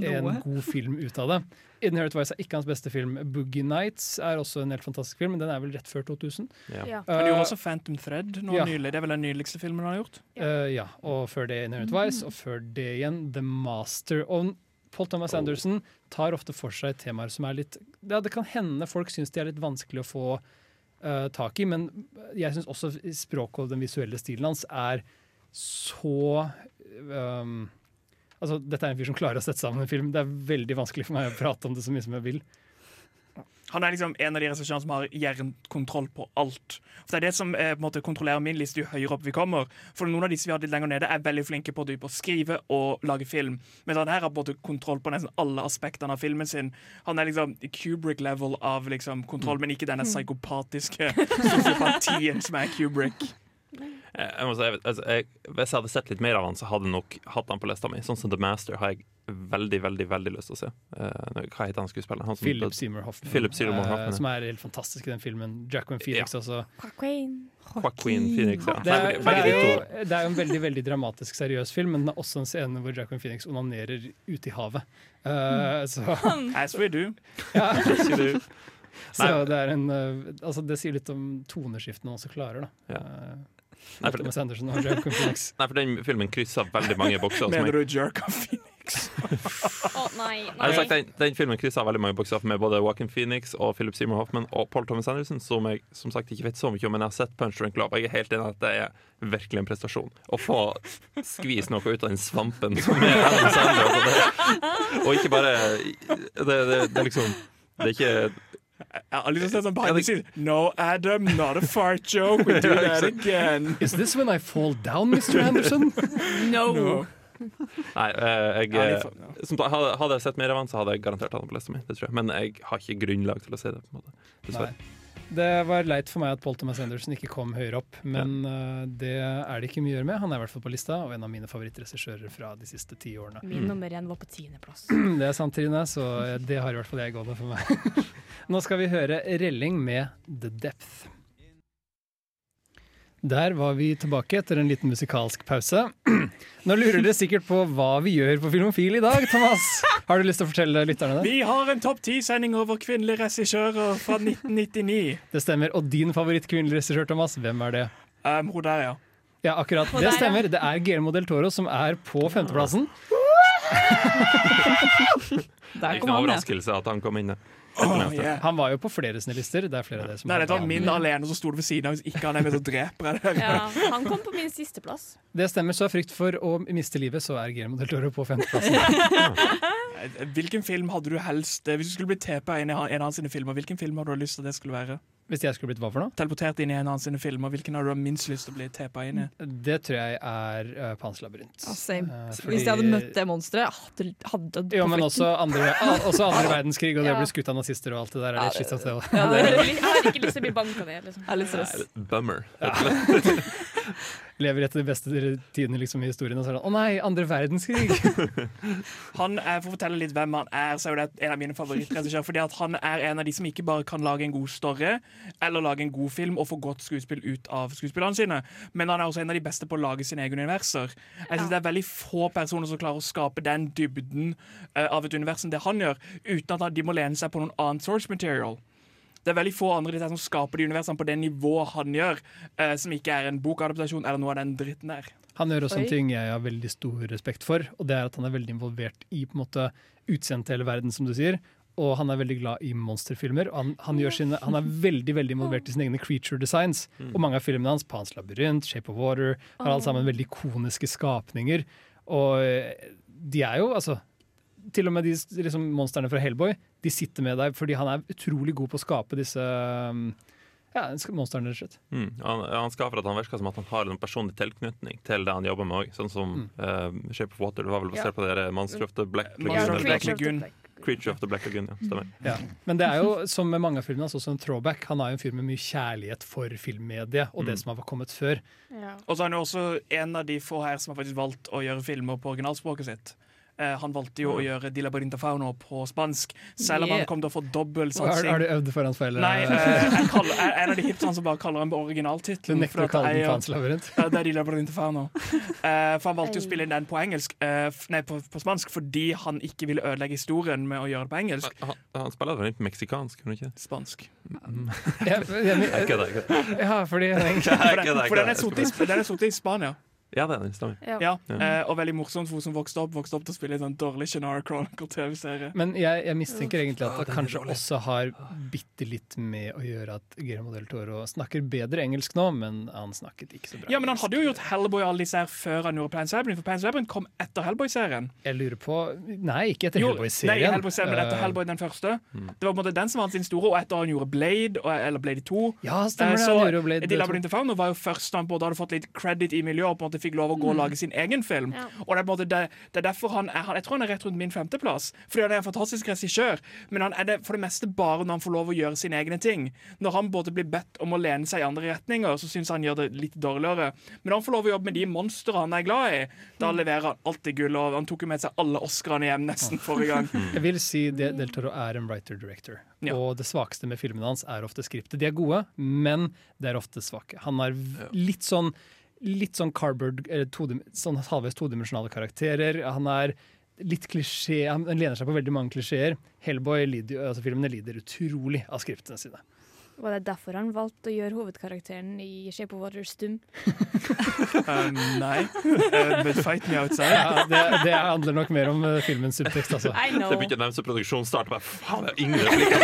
en Noe. (laughs) god film ut av det. Inherit Vice er ikke hans beste film. Boogie Nights er også en helt fantastisk film, men den er vel rett før 2000. Ja. Ja. Han Uh, gjorde også Phantom Thread nå ja. nylig. Det er vel den nyligste filmen han har gjort. Uh, ja, og før det 'Inherit Vice, og før det igjen The Master. Og Paul Thomas Oh. Anderson tar ofte for seg temaer som er litt Ja, det kan hende folk syns de er litt vanskelig å få uh, tak i, men jeg syns også språket og den visuelle stilen hans er så um, Altså, dette er en fyr som klarer å sette sammen en film. Det er veldig vanskelig for meg å prate om det så mye som jeg vil. Han er liksom en av de regissørene som har jernkontroll på alt. For Det er det som eh, på en måte kontrollerer min liste jo høyere opp vi kommer. For Noen av disse vi har litt lenger nede, er veldig flinke på, å skrive og lage film. Men han her har måte kontroll på nesten alle aspektene av filmen sin. Han er liksom Kubrick-level av liksom kontroll, men ikke denne psykopatiske (laughs) sosiopatien som er Kubrick. (laughs) Jeg, jeg si, altså, jeg, hvis jeg hadde sett litt mer av han, så hadde jeg nok hatt han på lista mi. Sånn som The Master har jeg veldig veldig, veldig lyst til å se. Uh, hva heter han skuespilleren? Han som- Philip Seymour Hoffman, Philip Seymour eh, Hoffman, Uh, som er helt fantastisk i den filmen. Jacqueline Phoenix også. Queen. Joaquin Phoenix, ja. Det er, det, er jo, det er jo en veldig veldig dramatisk, seriøs film, men den er også en scene hvor Jacqueline Phoenix onanerer ute i havet. Uh, så (laughs) As we do. ja. (laughs) we do så det er en Altså, det sier litt om toneskiftene han også klarer, da. Ja. Nei, for, Thomas Anderson og Jacqueline Phoenix. (laughs) nei, for den filmen krysser veldig mange bokser. som jeg- Mener du jerk og Phoenix? (laughs) Å nei, Jeg nei. sagt, den, den filmen krysser veldig mange bokser med både Joaquin Phoenix og Philip Seymour Hoffman og Paul Thomas Anderson, som jeg som sagt ikke vet så mye om, men jeg har sett Punch Drunk Love. Og jeg er helt enig at det er virkelig en prestasjon. Å få skvist noe ut av den svampen som er Adam Sandler. og, det, og ikke bare det, det, det er liksom Det er ikke Jeg har liksom sett sånn behind the scenes. No, Adam, not a fart joke. We (laughs) do that again. Is this when I fall down, Mr. Anderson? (laughs) No. No. Nei, eh, jeg de eh, hadde, jeg sett mer av han, så hadde jeg garantert hatt han på lista mi. Det tror jeg. Men jeg har ikke grunnlag til å si det. på en måte Nei. Det var leit for meg at Paul Thomas Anderson ikke kom høyere opp, men uh, det er det ikke mye å gjøre med. Han er i hvert fall på lista, og en av mine favorittregissører fra de siste ti årene. Min nummer én var på tiendeplass. (clears throat) Det er sant, Trine, så det har i hvert fall jeg gående for meg. (laughs) Nå skal vi høre Relling med The Depth. Der var vi tilbake etter en liten musikalsk pause. (clears throat) Nå lurer dere sikkert på hva vi gjør på Filmofil i dag, Thomas. Har du lyst til å fortelle lytterne det? Vi har en topp ti-sending over kvinnelige regissører fra 1999. Det stemmer. Og din favorittkvinnelige regissør, Thomas, hvem er det? Um, hun der, ja. Ja, akkurat. Det stemmer. Det er Guillermo del Toro som er på femteplassen. (laughs) Der kom han, ja. overraskelse at han kom inn. Oh, yeah. Han var jo på flere sine lister. Det er flere av det som Nei, dette var min alene som sto ved siden av. Hvis ikke han er med, så dreper jeg. Ja, han kom på min sisteplass. Det stemmer, så av frykt for å miste livet, så er Guillermo del Toro på femteplassen. (laughs) Hvilken film hadde du helst eh, Hvis du skulle tepa inn i en av hans sine filmer, hvilken film hadde du lyst til at det skulle være? Hvis jeg skulle blitt hva for noe? Teleportert inn i en av sine filmer, hvilken hadde du minst lyst til å bli tepa inn i? Det tror jeg er uh, Pans labyrint. Ah, same. fordi... Hvis jeg hadde møtt det monsteret, hadde, hadde dødd på Jo, men også andre, også (laughs) andre verdenskrig, og det Ja. å bli skutt av nazister og alt det der. er litt. (laughs) Ja, det er Jeg har ikke lyst til å bli banka ned. Liksom. det er litt stress. Bummer. (laughs) Lever etter de beste tidene liksom, i historien, og så er det sånn Å nei, andre verdenskrig! (laughs) Han er, For å fortelle litt hvem han er, så er det en av mine favorittregissører. Fordi at han er en av de som ikke bare kan lage en god story eller lage en god film og få godt skuespill ut av skuespillerne sine, men han er også en av de beste på å lage sine egne universer. Jeg synes Det er veldig få personer som klarer å skape den dybden uh, av et univers som det han gjør, uten at de må lene seg på noen annen source material. Det er veldig få andre som skaper de universene på det nivået han gjør, eh, som ikke er en bokadaptasjon eller noe av den dritten der. Han gjør også Oi. en ting jeg har veldig stor respekt for, og det er at han er veldig involvert i på en måte utseendet til hele verden, som du sier. Og han er veldig glad i monsterfilmer. Og han, han, gjør sine, han er veldig veldig involvert (laughs) i sine egne creature designs. Og mange av filmene hans, Pans labyrint, Shape of Water, har alle sammen veldig ikoniske skapninger. Og eh, de er jo, altså Til og med de liksom, monstrene fra Hellboy, de sitter med deg fordi han er utrolig god på å skape disse um, ja, monstrene, rett og slett. Mm. Han, han skaper at han virker som at han har en personlig tilknytning til det han jobber med òg. Sånn som eh, Shape of Water. Det var vel basert på det Monster of the Black Lagoon. Black Lagoon. Creature of the Black Lagoon, ja. Stemmer. Ja. Men det er jo, som med mange av filmene, altså også en throwback. Han er jo en fyr med mye kjærlighet for filmmediet og det som har kommet før. Ja. Og så er han jo også en av de få her som har faktisk valgt å gjøre filmer på originalspråket sitt. Eh, han valgte jo å gjøre Di Barinta Fauno på spansk, selv om Yeah. han kom til å få dobbel satsing. har du øvd foran speilet? Nei, eh, jeg, kaller, jeg er en av de hipsterne som bare kaller den på du originaltittelen. nekter å kalle den Pans labyrint? Ja, det er Di Barinta Fauno. Eh, for han valgte jo å spille inn den på engelsk eh, Nei, på, på spansk fordi han ikke ville ødelegge historien med å gjøre det på engelsk. Han, han spiller vel litt meksikansk, kunne ikke? Spansk. Jeg, kødder, jeg ja, fordi (laughs) For, den, for den den er sittet i Spania. Ja, det er den. Stemmer. Ja. Ja, eh, og veldig morsomt for hun som vokste opp Vokste opp til å spille i sånn dårlig Shannara Chronicle-TV-serie. Men jeg, jeg mistenker egentlig at det kanskje også har bitte litt med å gjøre at Guillermo del Toro snakker bedre engelsk nå, men han snakket ikke så bra. Ja, men han hadde jo gjort Hellboy alle disse her før han gjorde Pan's Labyrinth, for Pan's Labyrinth kom etter Hellboy-serien. Jeg lurer på Nei, ikke etter Hellboy-serien. Nei, Hellboy-serien, men etter Eh, Hellboy den første. Det var på en måte den som var hans store, og etter han gjorde Blade, og, eller Blade 2. Ja, eh, så, det. Han gjorde Blade 2. De Labyrinth Fauno var jo først da han både hadde fått litt credit i miljøet og på en måte fikk lov å gå og lage sin egen film. Ja. Og det er, på en måte det, det er derfor han er Jeg tror han er rett rundt min femteplass, fordi han er en fantastisk regissør. Men han er det for det meste bare når han får lov å gjøre sine egne ting. Når han både blir bedt om å lene seg i andre retninger, så syns han gjør det litt dårligere. Men når han får lov å jobbe med de monstrene han er glad i, da leverer han alltid gull. Og han tok jo med seg alle Oscarene hjem nesten forrige gang. (laughs) Jeg vil si det, Del Toro er en writer-director. Ja. Og det svakeste med filmene hans er ofte skriptet. De er gode, men det er ofte svake. Han er litt sånn Litt sånn cardboard, sånn halvveis todimensjonale karakterer. Han er litt klisjé, han lener seg på veldig mange klisjeer. Hellboy, lider, altså filmene lider utrolig av skriptene sine. Var det derfor han valgte å gjøre hovedkarakteren i Shape of Water stum? Uh, (laughs) nei. Uh, but fight me outside. Ja, det, det handler nok mer om uh, filmens subtekst, altså. Det know. begynte å nærme seg produksjonen starter med faen, det er ingen replikker.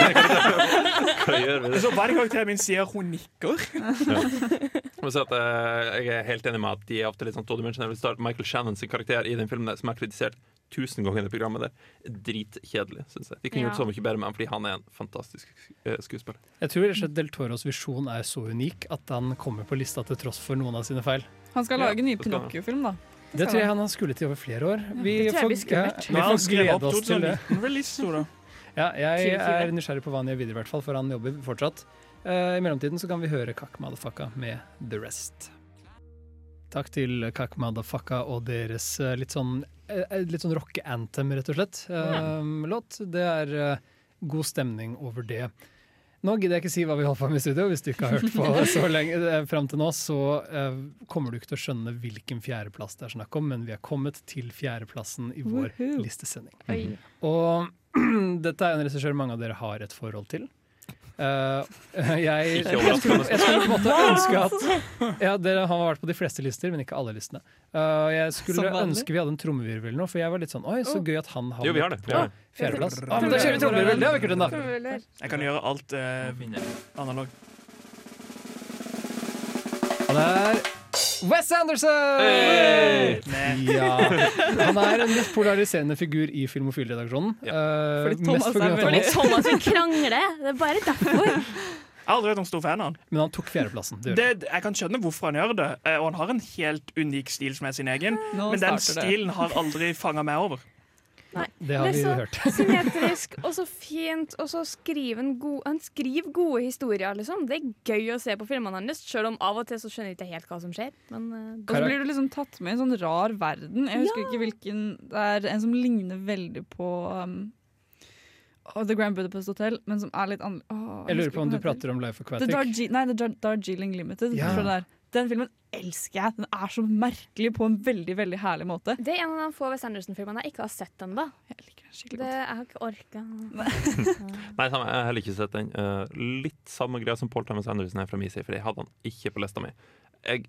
(laughs) Hva gjør vi? Så hver karakter min sier hun nikker. Jeg si at uh, jeg er helt enig med at de er ofte litt sånn todimensjonelle. Michael Shannon sin karakter i den filmen som er kritisert tusen ganger i det programmet der, er dritkjedelig, syns jeg. De kunne Ja. gjort så mye bedre med ham fordi han er en fantastisk eh, skuespiller. Jeg tror ikke Del Toros visjon er så unik at han kommer på lista til tross for noen av sine feil. Han skal lage en ny. Pinocchio-film, da. Det tror jeg han har skulle til over flere år. Vi det tror jeg får, blir skummelt. vi får glede oss til det. 2019-release, sto det. Ja, jeg er nysgjerrig på hva han gjør videre, i hvert fall, for han jobber fortsatt. Uh, I mellomtiden så kan vi høre Kakk Madafaka med The Rest. Takk til Kakk Madafaka og deres eh, litt sånn, litt sånn rocke-anthem, rett og slett. eh, Låt. Det er eh, god stemning over det. Nå gidder jeg ikke si hva vi holder på med i studio. Hvis du ikke har hørt på (laughs) så lenge eh, fram til nå, så eh, kommer du ikke til å skjønne hvilken fjerdeplass det er snakk om, men vi er kommet til fjerdeplassen i vår Woohoo. listesending. Oi. Og (clears throat) dette er en regissør mange av dere har et forhold til. Eh, (laughs) jeg, jeg, skulle, jeg skulle på en måte ønske at ja, Dere har vært på de fleste lister, men ikke alle listene. Uh, jeg skulle ønske vi hadde en trommevirvel nå, for jeg var litt sånn Oi, så gøy at han Jo, vi har det. på fjerdeplass. Ja, Ah, men da kjører vi trommevirvel! Det har vi ikke gjort ennå. Jeg kan gjøre alt uh, analog. Og der Wes Anderson! Ja. Han er en mest polariserende figur i Filmofil-redaksjonen. Uh, Fordi Thomas fordi Thomas. Thomas vil krangle. Det er bare derfor. Jeg har aldri vært noen stor fan av han. Men han tok fjerdeplassen. Det. Det, jeg kan skjønne hvorfor han gjør det, eh, og han har en helt unik stil som er sin egen. Nå Men den stilen det. har aldri fanga meg over. Det har Det vi er så hørt. (laughs) symmetrisk og så fint, og så skriver han gode Han skriver gode historier, liksom. Det er gøy å se på filmene hans, selv om av og til så skjønner jeg ikke helt hva som skjer. Men eh, Og så blir du liksom tatt med i en sånn rar verden. Jeg husker Ja. ikke hvilken Det er en som ligner veldig på um, The Grand Budapest Hotel, men som er litt annerledes. Jeg lurer på om du prater om Life of Aquatic. Nei, The Dar Darjeeling Limited. Ja. Den filmen elsker jeg. Den er så merkelig på en veldig veldig herlig måte. det er en av de få Wes Anderson-filmene jeg ikke har sett ennå. Jeg liker den skikkelig Det. Jeg har ikke orka. (laughs) Nei, samme, jeg har heller ikke sett den. Eh, litt samme greia som Paul Thomas Anderson er fra min side, for jeg hadde han ikke på lista mi. Jeg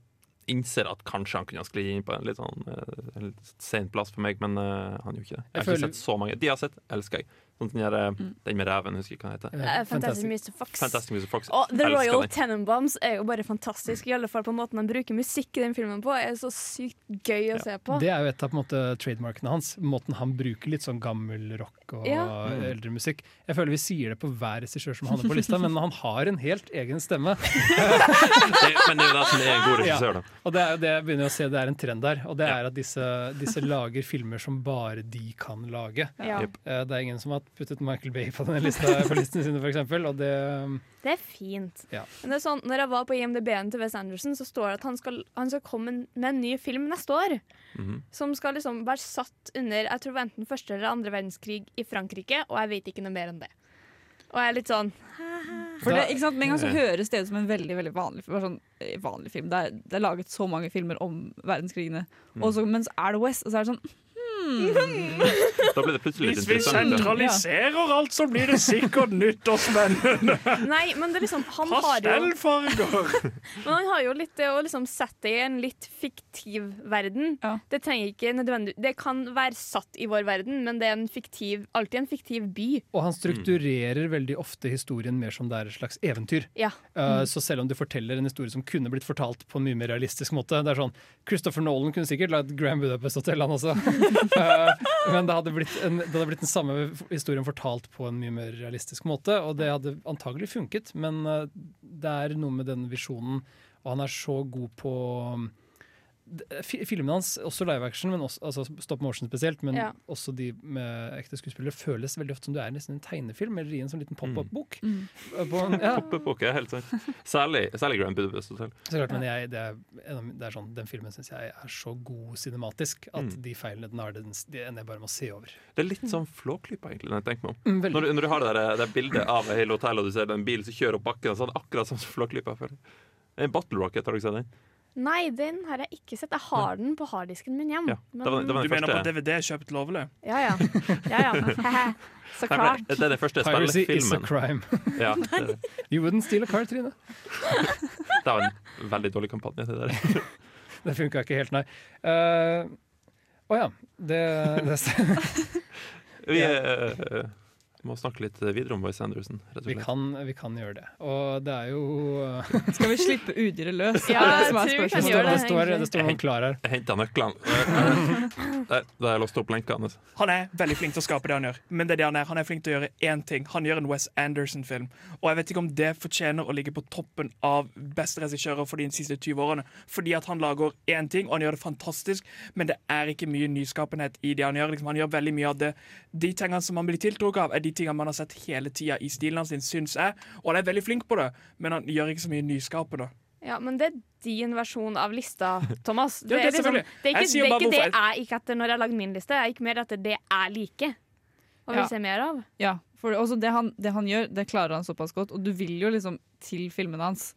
innser at kanskje han kunne skli inn på en litt sånn uh, en sen plass for meg, men uh, han gjorde ikke det. Jeg har ikke sett så mange. De jeg har sett, elsker jeg. Sånn den, der, eh, den med reven, husker ikke hva den heter. Eh, Fantastic Mr. Fox. Fantastic Music Fox. Og The Royal Tenenbombs Tenenbaums er jo bare fantastisk. I alle fall på måten han bruker musikk i den filmen på. er så sykt gøy å se på. Det er jo et av på en måte, trademarkene hans. Måten han bruker litt sånn gammel rock og Ja. eldre musikk. Jeg føler vi sier det på hver regissør som havner på (laughs) lista, men han har en helt egen stemme. Det, men det er jo det som er en god regissør, da. Og det er det jeg begynner å se, det er en trend der. Og det er at disse, disse lager filmer som bare de kan lage. Ja. Eh, Det er ingen som har puttet Michael Bay på denne lista på listene sine, f.eks. Og det Det er fint. Ja. Men det er sånn, når jeg var på IMDb-en til Wes Anderson, så står det at han skal, han skal komme med en ny film neste år. Mhm. Som skal liksom være satt under jeg tror enten første eller andre verdenskrig i Frankrike, og jeg vet ikke noe mer enn det. Og jeg er litt sånn For det, ikke sant? Med en gang så høres det ut som en veldig veldig vanlig, sånn, eh, vanlig film. Det er, det er laget så mange filmer om verdenskrigene, og så, men så er det West, og så er det sånn Da blir det plutselig litt Hvis vi interessant. sentraliserer alt, så blir det sikkert nytt og spennende. (laughs) Nei, men det er liksom Han har jo Pastellfarger. (laughs) Men han har jo litt det å liksom sette det i en litt fiktiv verden. Ja. Det trenger ikke nødvendig Det kan være satt i vår verden, men det er en fiktiv, alltid en fiktiv by. Og han strukturerer veldig ofte historien mer som det er et slags eventyr. Ja. Uh, Så selv om du forteller en historie som kunne blitt fortalt på en mye mer realistisk måte Det er sånn, Christopher Nolan kunne sikkert lagd Grand Budapest Hotel, han også. (laughs) Uh, Men det hadde, en, det hadde blitt den samme historien fortalt på en mye mer realistisk måte, og det hadde antagelig funket, men uh, det er noe med den visjonen, og han er så god på Filmene hans, også live action, men også, altså stop motion spesielt, men Ja. også de med ekte skuespillere, føles veldig ofte som du er nesten en tegnefilm eller i en sånn liten pop-up-bok. Mm. Uh, (laughs) Ja, Pop-up-bok er helt sant. Særlig, særlig Grand Budapest Hotel. så klart, men jeg, det, er, det er sånn, den filmen syns jeg er så god cinematisk at Mm. de feilene den har, den, det ender jeg bare med å se over. Det er litt sånn Flåklypa, egentlig, når jeg tenker meg om. Mm. Når, du- når du har det, der, det bildet av hele hotellet, og du ser den bilen som kjører opp bakken, så er akkurat som Flåklypa. En Battle Rocket, har du ikke sett den? Nei, den har jeg ikke sett. Jeg har den på harddisken min hjem. Ja, det var- det var Du mener på. DVD kjøpt lovlig? Ja, ja. ja, ja. (laughs) Så klart. Nei, det, det er det første Piracy is a spillefilmen. crime. Ja, (laughs) det, You wouldn't steal a car, Trine. (laughs) det var en veldig dårlig kampanje. Det der. Det funka ikke helt, nei. Å uh, oh ja. Det, det Vi eh, må snakke litt videre om Wes Anderson. Rett og vi, kan, vi kan gjøre det. Og det er jo eh, (laughs) Skal vi slippe udyret løs? Ja, det jeg tror vi kan Det står, gjøre det det, står, det står noen klar her. Jeg henta nøklene. Der, da har jeg låst opp lenkene. Han er veldig flink til å skape det han gjør. Men det er det han er. Han er flink til å gjøre én ting. Han gjør en Wes Anderson-film. Og jeg vet ikke om det fortjener å ligge på toppen av beste regissører for de siste 20 årene. Fordi at han lager én ting, og han gjør det fantastisk, men det er ikke mye nyskapenhet i det han gjør. Liksom, han gjør veldig mye av det De tingene som han blir tiltrukket av, er de tingene man har sett hele tida i stilen hans, syns jeg. Og han er veldig flink på det, men han gjør ikke så mye nyskapende. Ja, men det er din versjon av lista, Thomas. Ja, det er liksom, det er ikke, jeg det, er ikke det jeg gikk etter når jeg lagde min liste. Jeg gikk mer etter det jeg liker og vil Ja. se mer av. Ja, for også det han, det han gjør, det klarer han såpass godt. Og du vil jo liksom til filmene hans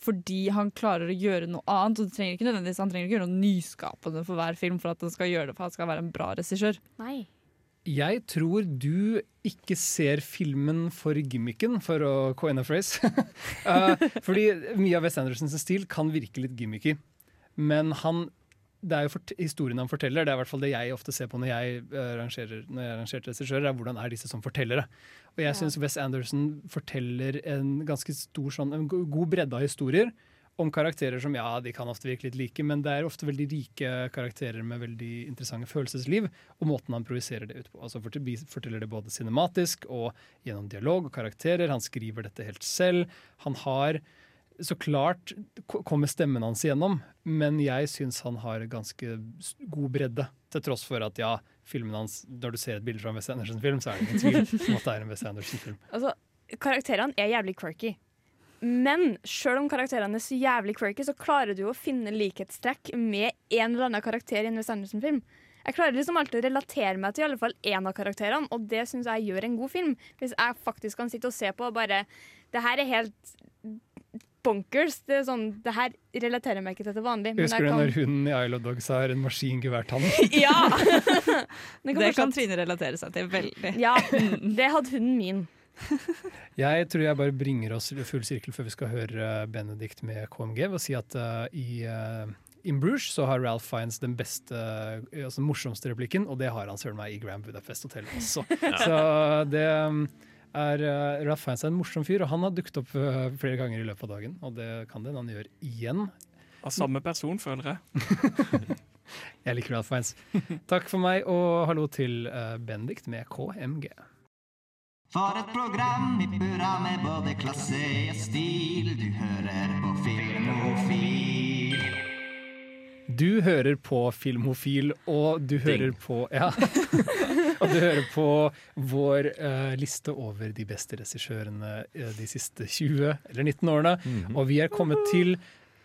fordi han klarer å gjøre noe annet. Og det trenger ikke nødvendigvis Han trenger ikke gjøre noe nyskapende for hver film for at han skal gjøre det for han skal være en bra regissør. Nei. Jeg tror du ikke ser filmen for gimmicken, for å coine a phrase. (laughs) Eh, fordi mye av Wes Andersons stil kan virke litt gimmicky. Men han, det er jo fort, historien han forteller, det er i hvert fall det jeg ofte ser på når jeg arrangerer, rangerer, når jeg regissører, er hvordan er disse som fortellere. Og jeg syns Wes Anderson forteller en ganske stor sånn, en god bredde av historier. Om karakterer som ja, de kan ofte virke litt like, men det er ofte veldig rike karakterer med veldig interessante følelsesliv, og måten han projiserer det ut på. Altså fortel- Forteller det både cinematisk og gjennom dialog og karakterer. Han skriver dette helt selv. Han har så klart ko- kommer stemmen hans igjennom, men jeg syns han har ganske god bredde. Til tross for at ja, filmen hans, når du ser et bilde fra en Wes Anderson-film, så er det ingen tvil om at det er en Wes Anderson-film. (laughs) Altså, karakterene er jævlig quirky. Men selv om karakterene er så jævlig quirky, så klarer du å finne likhetstrekk med en eller annen karakter i en Wes Anderson-film. Jeg klarer liksom alltid å relatere meg til i alle fall én av karakterene, og det syns jeg gjør en god film. Hvis jeg faktisk kan sitte og se på og bare Det her er helt bonkers. Det er sånn, det her relaterer jeg meg ikke til til vanlig. men Husker jeg du kan- når hunden i Isle of Dogs har en maskingeværtann? (laughs) Ja! (laughs) Det fortsatt- kan Trine relatere seg til veldig. Ja, det hadde hunden min. (laughs) Jeg tror jeg bare bringer oss full sirkel før vi skal høre Benedict med KMG, ved å si at uh, i uh, In Bruges så har Ralph Fiennes den beste, uh, altså den morsomste replikken, og det har han søren meg i Grand Budapest Hotel også. (laughs) Så det er Ralph Fiennes er en morsom fyr, og han har dukket opp flere ganger i løpet av dagen, og det kan det han gjør igjen. Av samme person, føler jeg. (laughs) Jeg liker Ralph Fiennes. Takk for meg, og hallo til uh, med KMG. For et program i burra med både klasse og stil. Du hører på Filmofil. Du hører på Filmofil, og du hører på Ja. (laughs) og du hører på vår uh, liste over de beste regissørene eh, de siste 20 eller 19 årene. Og vi er kommet til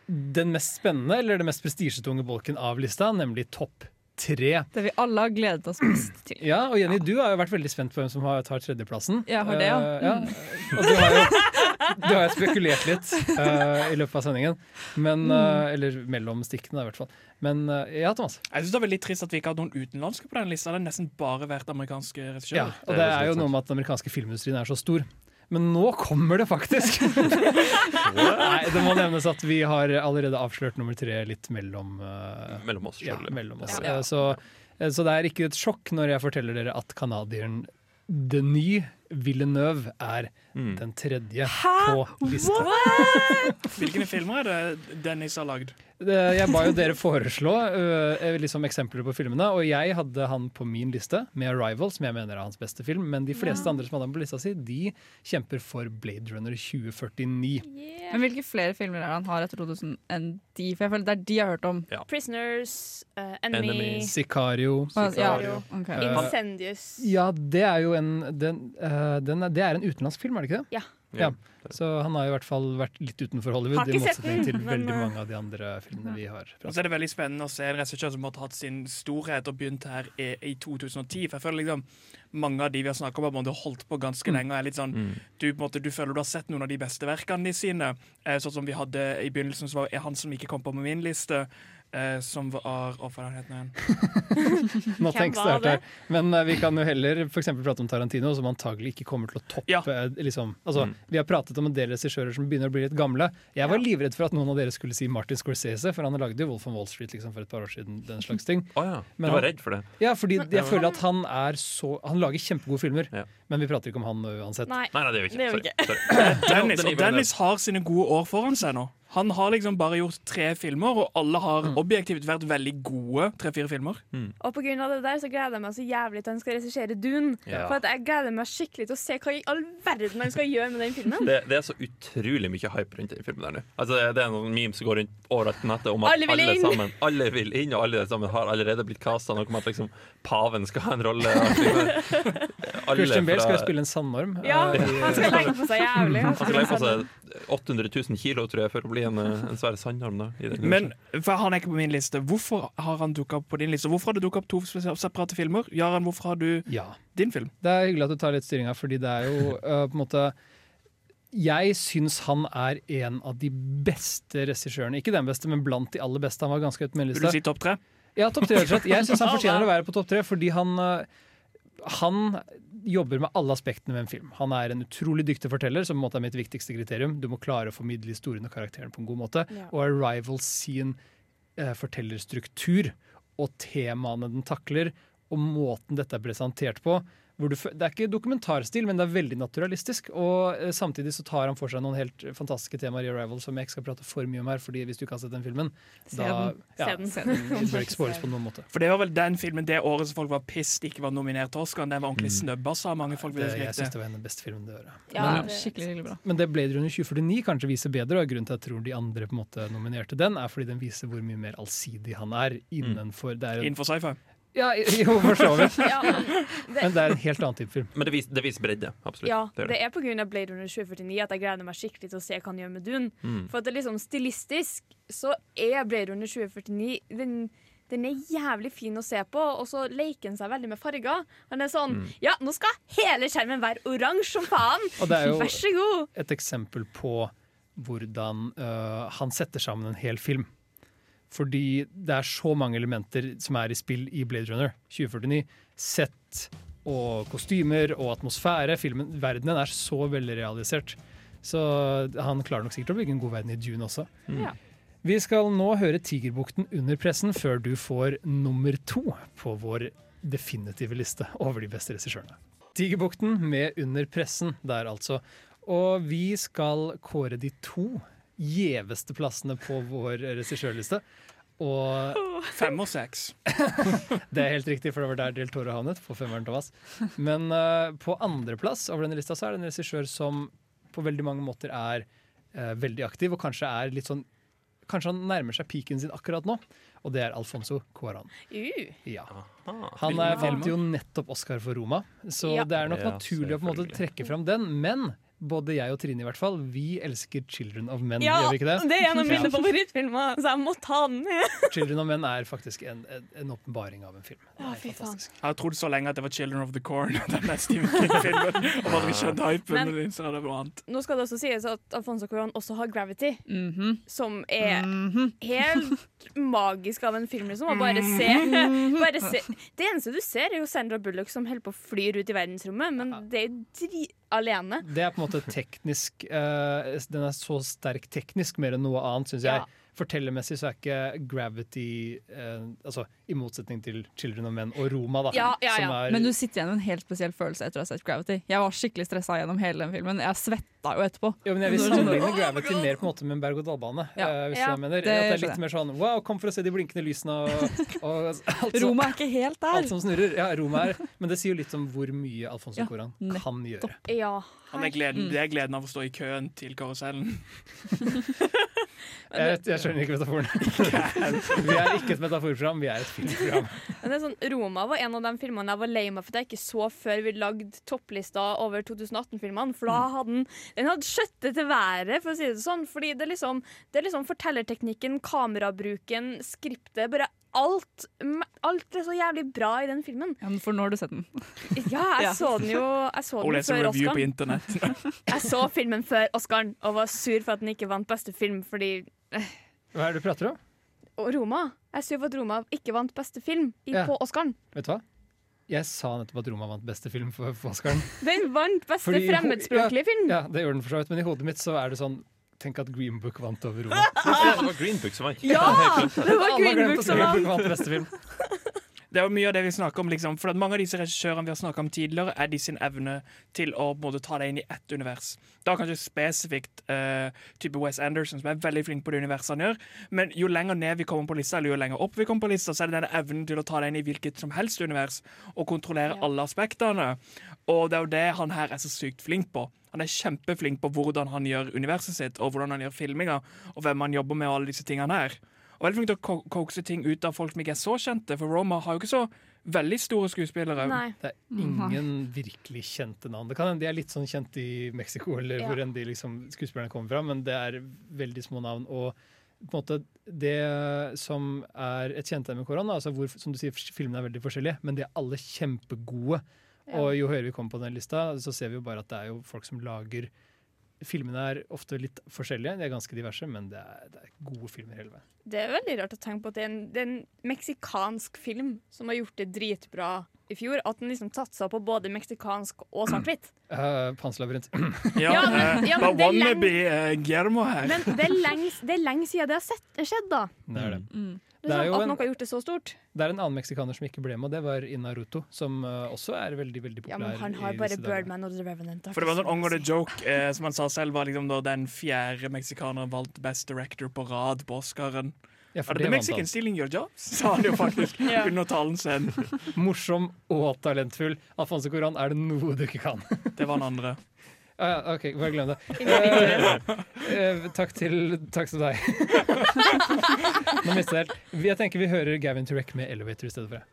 den mest spennende, eller det mest prestisjetunge bolken av lista, nemlig topp tre. Det vi alle har gledet oss mest (clears throat) til. Ja, og Jenny, du har jo vært veldig spent på hvem som har, tar tredjeplassen. Jeg har det, ja. Uh, ja. Og du har jo du har spekulert litt uh, i løpet av sendingen. Men, uh, eller mellom stikkene, i hvert fall. Men uh, ja, Thomas. Jeg synes det er veldig trist at vi ikke har noen utenlandske på den lista. Det har nesten bare vært amerikanske Ja, regissører. og det er jo noe med at den amerikanske filmindustrien er så stor. Men nå kommer det faktisk! (laughs) Nei, Det må nevnes at vi har allerede avslørt nummer tre litt mellom, uh, Mellom oss, ja, mellom oss. Ja. ja. Så, eh, så det er ikke et sjokk når jeg forteller dere at canadieren Denis Villeneuve er Mm. den tredje på lista. (laughs) Hvilke filmer er det Dennis har lagd? Jeg ba jo dere foreslå øh, liksom eksempler på filmene, og jeg hadde han på min liste med 'Arrival', som jeg mener er hans beste film. Men de fleste andre som hadde han på lista si, de kjemper for Blade Runner 2049. Men hvilke flere filmer er det han har etter 2000 enn de? For jeg føler det er de jeg har hørt om. Prisoners, uh, Enemy, Enemy. Sicario. Ja, Sicario. ok. Eh, Incendious. Ja, det er jo en den, uh, den er, Det er en utenlandsk film, er det ikke det? Ja. Ja. Så han har i hvert fall vært litt utenfor Hollywood, i motsetning til veldig øh, mange av de andre filmene vi har. Og så er det veldig spennende å se en regissør som har hatt sin storhet og begynt her i, i 2010. For jeg føler liksom mange av de vi har snakket om, har holdt på ganske lenge. og er litt sånn, Mm. du, på en måte, du føler du har sett noen av de beste verkene de sine. Eh, sånn som vi hadde i begynnelsen, så var det han som ikke kom på med min liste. Eh, som var Å, hva het han igjen? Nå Hvem tenkes det her. Men eh, vi kan jo heller for eksempel prate om Tarantino, som antagelig ikke kommer til å toppe Ja. eh, liksom. altså, Mm. Vi har pratet om en del regissører som begynner å bli litt gamle. Jeg var livredd for at noen av dere skulle si Martin Scorsese, for han lagde jo Wolf on Wall Street liksom, for et par år siden. den (laughs) slags ting. Oh, ja. Men Du var han- redd for det? Ja, fordi jeg føler at han er så Han lager kjempegode filmer, Ja. men vi prater ikke om han uansett. Nei. Nei, nei, det gjør vi ikke. vi Sorry. Sorry. Dennis, og Dennis har sine gode år foran seg nå. Han har liksom bare gjort tre filmer, og alle har objektivt vært veldig gode. Tre-fire filmer. Og på grunn av det der så gleder jeg meg så jævlig til han skal regissere Dune. Ja. For at jeg gleder meg skikkelig til å se hva i all verden man skal gjøre med den filmen. Det, det er så utrolig mye hype rundt den filmen der nå. Altså, det er noen memes som går rundt overalt på nettet om at Alle vil alle, sammen Alle vil inn, og alle sammen har allerede blitt kasta. Noe om at liksom paven skal ha en rolle. (laughs) Christian Bale skal spille en sandorm. Ja, eh, han skal legge på seg jævlig. Han skal legge på seg 800 000 kilo, tror jeg, for å bli en, eh, en svær sandorm. Da, i den Men for han er ikke på min liste. Hvorfor har han dukka opp på din liste? Hvorfor har det dukka opp to separate filmer? Jaran, hvorfor har du ja. din film? Det er hyggelig at du tar litt styringa, fordi det er jo øh, på en måte Jeg syns han er en av de beste regissørene. Ikke den beste, men blant de aller beste. Han var ganske høyt Vil du si topp tre? Ja, topp tre. Jeg syns han (laughs) fortjener å være på topp tre, fordi han øh, han jobber med alle aspektene med en film. Han er en utrolig dyktig forteller, som på en måte er mitt viktigste kriterium. Du må klare å formidle historien og karakteren på en god måte. Ja. Og Arrival sin eh, fortellerstruktur og temaene den takler, og måten dette er presentert på, du, det er ikke dokumentarstil, men det er veldig naturalistisk. Og eh, samtidig så tar han for seg noen helt fantastiske temaer i Arrival som jeg ikke skal prate for mye om her. fordi hvis du ikke har sett den filmen, Se da den. ja, Se den. Se (laughs) den. det bør ikke spoiles på noen måte. For det var vel den filmen det året som folk var pissed ikke var nominert til Oscar. Den var ordentlig snøbba, sa mange folk. Det, jeg syns det var en av de beste filmene det året. Ja, Men- det- Skikkelig skikkelig bra. Men det Blade Runner 2049 kanskje viser bedre, og grunnen til at jeg tror de andre på en måte nominerte den, er fordi den viser hvor mye mer allsidig han er innenfor det er en, Innenfor sci-fi. Ja, jo, for så vidt. (laughs) Ja, men det, Men det er en helt annen type film. Men det viser, det viser bredde. Absolutt. ja, Det det er av Blade Runner 2049 at jeg gleder meg skikkelig til å se hva han gjør med Dune. Mm. For at det liksom stilistisk så er Blade Runner 2049 den, den er jævlig fin å se på, og så leker han seg veldig med farger. Han er sånn Mm. Ja, nå skal hele skjermen være oransje som faen! (laughs) Og det er jo Vær så god! et eksempel på hvordan øh, han setter sammen en hel film. Fordi det er så mange elementer som er i spill i Blade Runner 2049. Sett og kostymer og atmosfære. Filmen, verdenen er så veldig realisert. Så han klarer nok sikkert å bygge en god verden i Dune også. Ja. Vi skal nå høre Tigerbukten under pressen før du får nummer to på vår definitive liste over de beste regissørene. Tigerbukten med Under pressen der, altså. Og vi skal kåre de to gjeveste plassene på vår regissørliste. Og Fem og seks. (laughs) det er helt riktig, for det var der Del Toro havnet, på femmeren Thomas. Men uh, på andreplass over denne lista så er det en regissør som på veldig mange måter er uh, veldig aktiv, og kanskje er litt sånn Kanskje han nærmer seg peaken sin akkurat nå, og det er Alfonso Cuaran. Uh, Ja. Han eh, vant jo nettopp Oscar for Roma, så Ja. det er nok Ja, naturlig å på en måte trekke fram den. Men både jeg og Trine i hvert fall, vi elsker 'Children of Men', ja, gjør vi ikke det? det er en av mine Ja. favorittfilmer, så jeg må ta den. (laughs) 'Children of Men' er faktisk en, en, en åpenbaring av en film. Det Å, er fy faen. Jeg har trodd så lenge at det var 'Children of the Corn'. (laughs) Den Stephen King-filmen Og bare ikke skjønt hypen. Men- Men, så det var noe annet. Nå skal det også sies at Alfonso Cuarón også har Gravity, Mhm. som er Mhm. helt magisk av en film. Liksom, og bare se, Mhm. bare se. Det eneste du ser, er jo Sandra Bullock som holder på å flyr ut i verdensrommet, men det er jo dri alene. Det er på en måte teknisk uh, Den er så sterk teknisk mer enn noe annet, syns jeg. Ja. Fortellermessig så er ikke Gravity eh, Altså i motsetning til 'Children of Men' og Roma, da. Ja, ja, ja. er, Men du sitter igjen med en helt spesiell følelse etter å ha sett Gravity. Jeg var skikkelig stressa gjennom hele den filmen. Jeg svetta jo etterpå. jo, men jeg vil sammenligne Gravity mer på en måte med en berg-og-dal-bane. Ja. eh, hvis Ja, du mener. det At det er litt mer sånn wow, kom for å se de blinkende lysene og, (laughs) og alt, som- Roma er ikke helt der. alt som snurrer. Ja, Roma er Men det sier jo litt om hvor mye Alfonso Ja, Cuarón nettopp. kan gjøre. Ja. Han er gleden, det er gleden av å stå i køen til karusellen. (laughs) Jeg, jeg skjønner ikke metaforen. (laughs) vi er ikke et metaforprogram, vi er et filmprogram. Men det er sånn, Roma var en av de filmene jeg var lei meg for at jeg ikke så før vi lagde topplista over 2018-filmene. For da hadde den, den hadde skjøttet til været, for å si det sånn. Fordi det er liksom, det er liksom fortellerteknikken, kamerabruken, skriptet. Bare alt. Alt er så jævlig bra i den filmen. Ja, for nå har du sett den. (laughs) Ja, jeg så den jo jeg så den før på Oscaren. (laughs) Jeg så filmen før Oscaren og var sur for at den ikke vant beste film, fordi Hva er det du prater om? Roma. Jeg er sur for at Roma ikke vant beste film i, Ja. på Oscaren. Vet du hva? Jeg sa nettopp at Roma vant beste film for, for Oscaren. Den vant beste fremmedspråklige ja, film. Ja, det gjør den for så vidt, men i hodet mitt så er det sånn Tenk at Green Book vant over Roma. (laughs) Det var Green Book som vant. Ja! (laughs) Det var Green Book som Green vant. Book vant beste film. (laughs) Det er jo mye av det vi snakker om, liksom, for at mange av disse regissørene vi har snakket om tidligere, er de sin evne til å på måte, ta deg inn i ett univers. Da kanskje spesifikt uh, type Wes Anderson, som er veldig flink på det universet han gjør. Men jo lenger ned vi kommer på lista, eller jo lenger opp vi kommer på lista, så er det denne evnen til å ta deg inn i hvilket som helst univers og kontrollere Ja. alle aspektene. Og det er jo det han her er så sykt flink på. Han er kjempeflink på hvordan han gjør universet sitt, og hvordan han gjør filminga, og hvem han jobber med, og alle disse tingene her. Og veldig flink til å ko- kokse ting ut av folk som ikke er så kjente, for Roma har jo ikke så veldig store skuespillere. Nei. Det er ingen virkelig kjente navn. Det kan hende de er litt sånn kjent i Mexico, eller Ja. hvor enn de liksom, skuespillerne kommer fra, men det er veldig små navn. Og på en måte det som er et kjennetegn med korona, altså hvor, som du sier, filmene er veldig forskjellige, men de er alle kjempegode. Ja. Og jo høyere vi kommer på den lista, så ser vi jo bare at det er jo folk som lager Filmene er ofte litt forskjellige, de er ganske diverse, men det er, det er gode filmer hele veien. Det er veldig rart å tenke på at det er en, det er en meksikansk film som har gjort det dritbra i fjor. At den liksom satsa på både meksikansk og svart-hvitt. (clears throat) Uh, Panselabyrint. (clears throat) Ja, Ja, men- eh, ja, men det er lenge, eh, Men det er lenge, det er lenge siden det har sett, skjedd, da. Det er det. Mm. Det er sånn, jo at en- noe har gjort det så stort. Det er en annen meksikaner som ikke ble med, og det var Inaruto, som uh, også er veldig veldig populær. Ja, men han har bare. Birdman og The Revenant. For det var sånn On the Joke, eh, som han sa selv, var liksom da den fjerde meksikaneren valgt Best Director på rad på Oscaren. Ja, Are det the vant Mexican han. stealing your jobs? (laughs) Sa han jo faktisk (laughs) Ja. under talen sin. Morsom og talentfull. Alfonso Coran, er det noe du ikke kan? Det var den andre. Ah, ja, OK, bare glem det. (laughs) Uh, uh, takk til Takk til deg. (laughs) Nå mister jeg helt. Jeg tenker vi hører Gavin Turek med 'Elevator' i stedet for.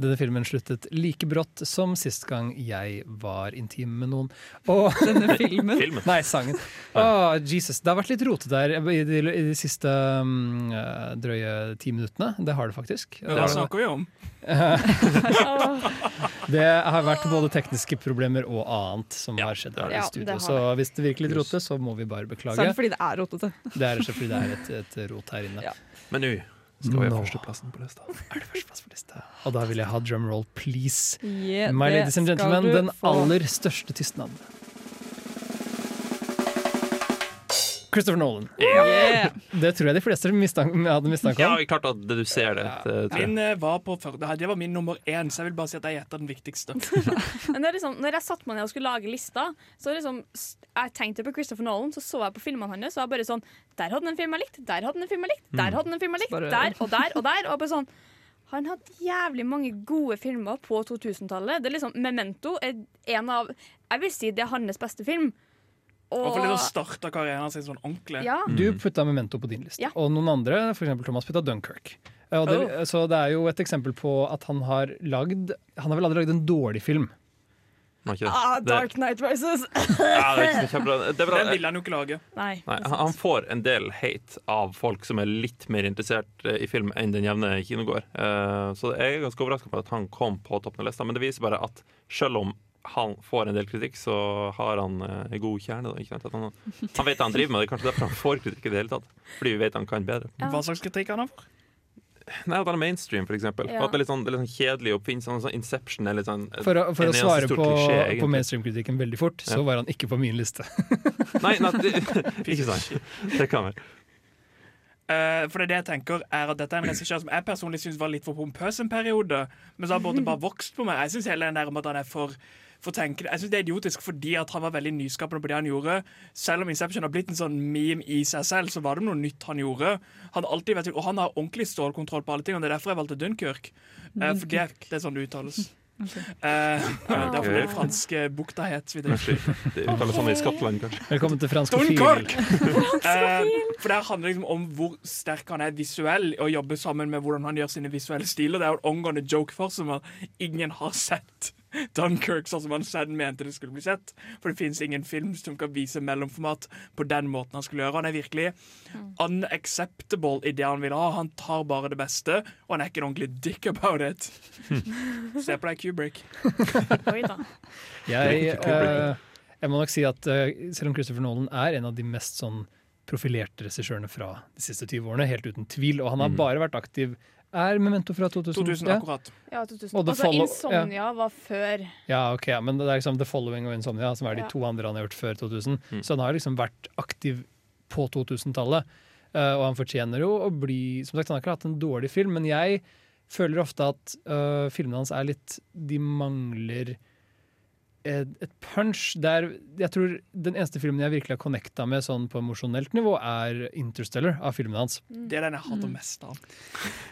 Denne filmen sluttet like brått som sist gang jeg var intim med noen. Og Denne filmen. Filmen. Nei, sangen. (laughs) Åh, Jesus. Det har vært litt rotete der i de, i de siste eh, drøye ti minuttene. Det har det faktisk. Det snakker vi om? (laughs) Det har vært både tekniske problemer og annet som har skjedd her Ja, i studio. Så hvis det virker litt rotete, så må vi bare beklage. det fordi det er rotete. Det er fordi det er et, et rot her inne. Ja. Men nå skal vi ha Nå. førsteplassen på lista. Er det førsteplass på lista? Og da vil jeg ha drumroll, please. Yeah, My ladies and gentlemen, den aller største tystnaden. Christopher Nolan. Yeah. Det tror jeg de fleste mistank, hadde mistanke Ja, om. jeg klarte å dedusere det. det. Min eh, var på før, det var min nummer én, så jeg vil bare si at jeg gjetter den viktigste. (laughs) Men det er liksom, når jeg satte meg ned og skulle lage lista, så liksom, jeg tenkte på Christopher Nolan, så så jeg på filmene hans, og jeg bare sånn Der hadde han en film jeg likte, der hadde han en film jeg likte, der hadde han en film jeg likte, Bare- der og der og der. Og bare sånn Han hadde jævlig mange gode filmer på 2000-tallet. Det er liksom Memento er en av Jeg vil si det er hans beste film. Og for å starte karrieren sin sånn ordentlig. ja, Du putta Memento på din liste, Ja. og noen andre, f.eks. Thomas, putta Dunkerque. Eh, Og det, Så det er jo et eksempel på at han har lagd Han har vel aldri lagd en dårlig film. Ah, Dark Night Rises. Ja, det er (laughs) kjempebra. Det er. Den vil han jo ikke lage. Nei. Nei, han får en del hate av folk som er litt mer interessert eh, i film enn den jevne kinogåer. Eh, Så jeg er ganske overraska på at han kom på toppen av lista, men det viser bare at selv om han får en del kritikk, så har han eh, en god kjerne. Da, ikke han, han vet hva han driver med, det er kanskje derfor han får kritikk i det hele tatt. Fordi vi vet han kan bedre. Ja. Hva slags kritikk han har for? Nei, At han er mainstream, eksempel. Ja. At det er litt sånn, det er litt sånn kjedelig oppfinnelse. Sånn, sånn Inception er litt sånn For å, for en å svare på, klisjé, på mainstream-kritikken veldig fort, så Ja. var han ikke på min liste. Nei, nei det, (laughs) (laughs) ikke sant. Det kan være. Eh, for det, er det jeg tenker er at Dette er en regissør som jeg personlig syns var litt for pompøs en periode, men så har både bare vokst på meg. Jeg syns hele den der om at han er for for tenkende. Jeg synes Det er idiotisk fordi at han var veldig nyskapende på det han gjorde. Selv om Inception har blitt en sånn meme i seg selv, så var det noe nytt han gjorde. Han alltid vært, og han har ordentlig stålkontroll på alle ting, og det er derfor jeg valgte Dunkerque. Uh, for det, det er sånn det uttales. Eh, okay. det franske bukta het. så vidt. Det uttales sånn i Skottland, kanskje. Velkommen til Fransk Dunkirk! profil. (laughs) Eh, for det handler liksom om hvor sterk han er visuell, og jobber sammen med hvordan han gjør sine visuelle stiler. Det er jo en omgående joke for som ingen har sett Dunkirk sånn som han selv mente det skulle bli sett. For det finnes ingen film som kan vise mellomformat på den måten han skulle gjøre. Han er virkelig unacceptable i det han vil ha. Han tar bare det beste, og han er ikke en ordentlig dick about it. (laughs) Se på deg, Kubrick. Oi da. Jeg, uh, jeg må nok si at uh, selv om Christopher Nolan er en av de mest sånn profilerte regissørene fra de siste 20 årene, helt uten tvil, og han har Mm. bare vært aktiv Er Memento fra 2000? 2000 akkurat. Ja, 2000. Og The Altså, Follow- Insomnia var før. Ja, ok, men det er liksom The Following og Insomnia, som er de Ja. to andre han har gjort før 2000. Mm. Så han har liksom vært aktiv på 2000-tallet. Uh, og han fortjener jo å bli Som sagt, han har ikke hatt en dårlig film, men jeg føler ofte at uh, filmene hans er litt De mangler et, et punch der Jeg tror den eneste filmen jeg virkelig har connecta med sånn på emosjonelt nivå, er Interstellar av filmen hans. Det er den jeg hater mest av.